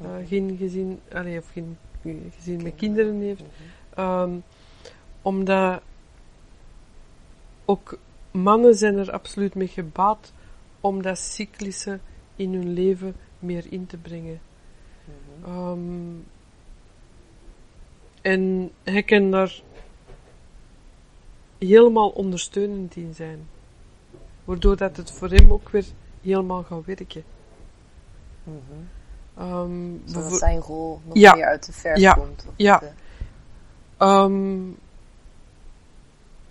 eh, geen gezin, allee, of geen gezin met kinderen heeft. Ehm, omdat ook mannen zijn er absoluut mee gebaat om dat cyclische in hun leven meer in te brengen. Mhm. Ehm, en hij kan daar helemaal ondersteunend in zijn. Waardoor dat het voor hem ook weer helemaal gaat werken. Zodat bijvo- zijn rol nog Ja. meer uit de verf Ja. komt. Of Ja. de- Ehm,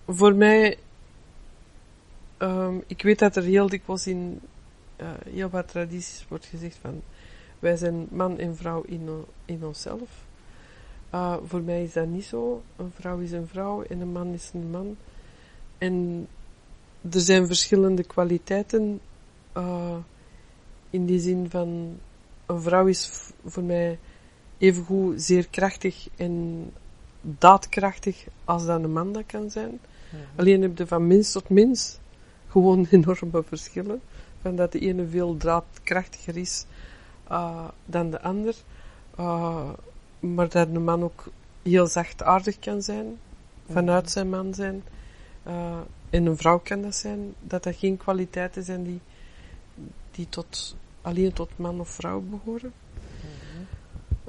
voor mij, ehm, ik weet dat er heel dikwijls in eh, heel wat tradities wordt gezegd van wij zijn man en vrouw in, in onszelf. Eh, voor mij is dat niet zo. Een vrouw is een vrouw en een man is een man. En er zijn verschillende kwaliteiten eh, in die zin van een vrouw is voor mij evengoed zeer krachtig en daadkrachtig als dat een man dat kan zijn. Mhm. Alleen heb je van mens tot mens gewoon enorme verschillen. Van dat de ene veel daadkrachtiger is eh, dan de ander. Maar dat een man ook heel zachtaardig kan zijn. Vanuit zijn man zijn. Eh, en een vrouw kan dat zijn. Dat dat geen kwaliteiten zijn die, die tot, alleen tot man of vrouw behoren.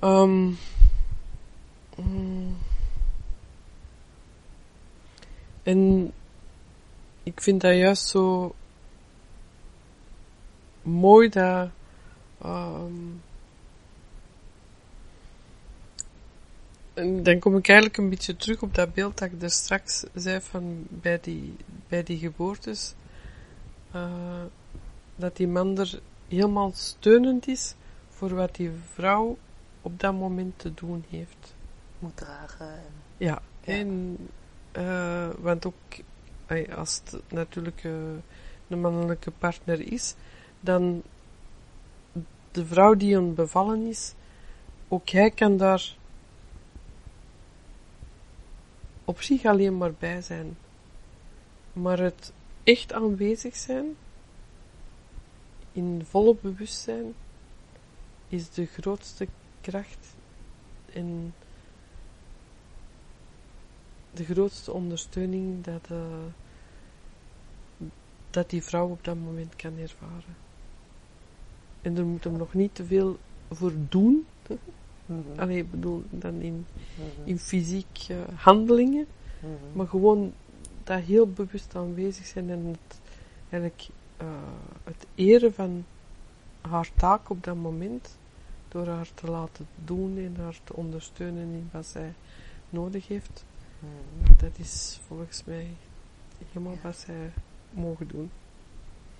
Mm. En ik vind dat juist zo mooi dat. ehm, dan kom ik eigenlijk een beetje terug op dat beeld dat ik er straks zei van bij die, bij die geboortes. eh, dat die man er helemaal steunend is voor wat die vrouw op dat moment te doen heeft. Moet dragen. En, Ja, Ja. en eh, want ook ey, als het natuurlijk eh, een mannelijke partner is, dan de vrouw die een bevallen is, ook hij kan daar op zich alleen maar bij zijn. Maar het echt aanwezig zijn, in volle bewustzijn, is de grootste kracht en de grootste ondersteuning dat, eh, dat die vrouw op dat moment kan ervaren. En er moet hem nog niet te veel voor doen. Mhm. Allee, ik bedoel, dan in, Mhm. in fysiek eh, handelingen. Mhm. Maar gewoon dat heel bewust aanwezig zijn en het, eigenlijk, eh, het eren van haar taak op dat moment. Door haar te laten doen en haar te ondersteunen in wat zij nodig heeft. Dat is volgens mij helemaal Ja. wat zij mogen doen.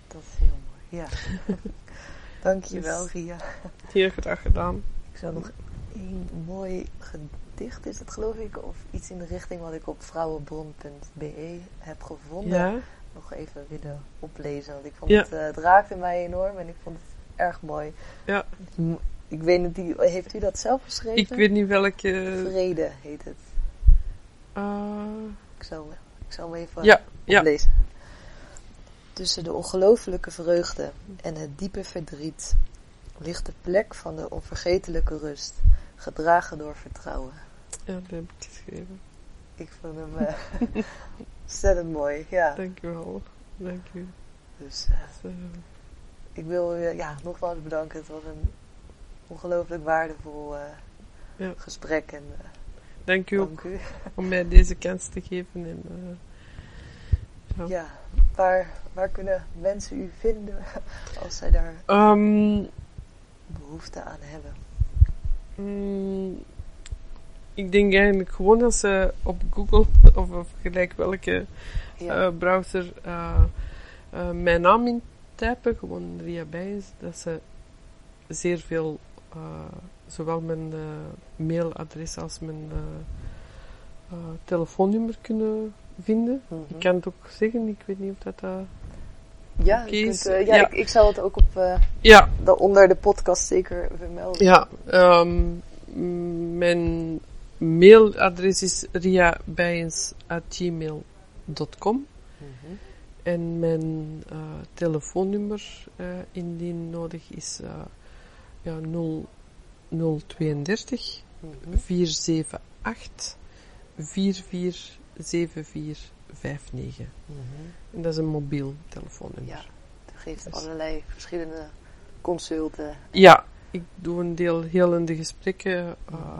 Dat is heel mooi. Ja. Dankjewel, Dus- Ria. Heel graag gedaan. Ik zou nog één mooi gedicht, is het geloof ik, of iets in de richting wat ik op vrouwenbron.be heb gevonden. Ja, Nog even willen oplezen, want ik vond Ja. het, eh, het raakte mij enorm en ik vond het erg mooi. Ja. Ik weet niet, die, heeft u dat zelf geschreven? ik weet niet welke. Vrede heet het. eh, Ik zal, ik zal hem even ja. oplezen. Tussen de ongelooflijke vreugde en het diepe verdriet ligt de plek van de onvergetelijke rust, gedragen door vertrouwen. ja, dat heb ik geschreven. Ik vond hem eh, ontzettend mooi, ja. Dankjewel. Dank u. Dus eh, ik wil u eh, ja, nogmaals bedanken. Het was een ongelooflijk waardevol eh, Ja. gesprek. En dank u ook u. om mij deze kans te geven. En, ja. Ja, waar, waar kunnen mensen u vinden als zij daar Ehm, behoefte aan hebben? mm, ik denk eigenlijk gewoon als ze op Google of, of gelijk welke Ja, eh, browser eh, eh, mijn naam intypen, gewoon Ria Bijens, dat ze zeer veel, zowel mijn mailadres als mijn telefoonnummer kunnen vinden. Mhm. Ik kan het ook zeggen, ik weet niet of dat... eh, ja, kunt, ja, ja. Ik, ik zal het ook op, eh, ja, de- onder de podcast zeker vermelden. ja ehm, mijn mailadres is riabijens.gmail.com Mhm. En mijn eh, telefoonnummer, indien nodig, is ja, 0, 032 Mhm. 478 447459. Mhm. En dat is een mobiel telefoonnummer. Ja. U geeft Dus- allerlei verschillende consulten. Ja, ik doe een deel helende gesprekken, eh,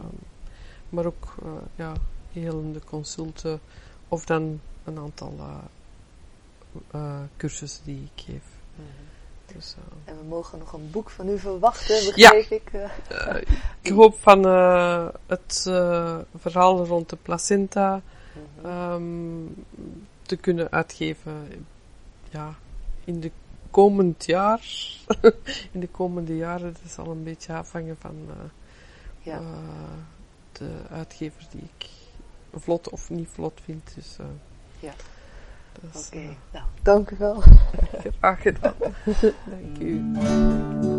maar ook eh, ja, helende consulten of dan een aantal eh, eh, cursussen die ik geef. Dus, eh, En we mogen nog een boek van u verwachten, Ja. begreep ik. eh. Eh, ik hoop van eh, het eh, verhaal rond de placenta Ehm, te kunnen uitgeven. Ja, in de komend jaar. in de komende jaren. Dat zal een beetje afhangen van eh, ja. eh, de uitgever die ik vlot of niet vlot vind. Dus, eh, Ja. is, Oké, nou, dank u wel. graag gedaan. Dank u.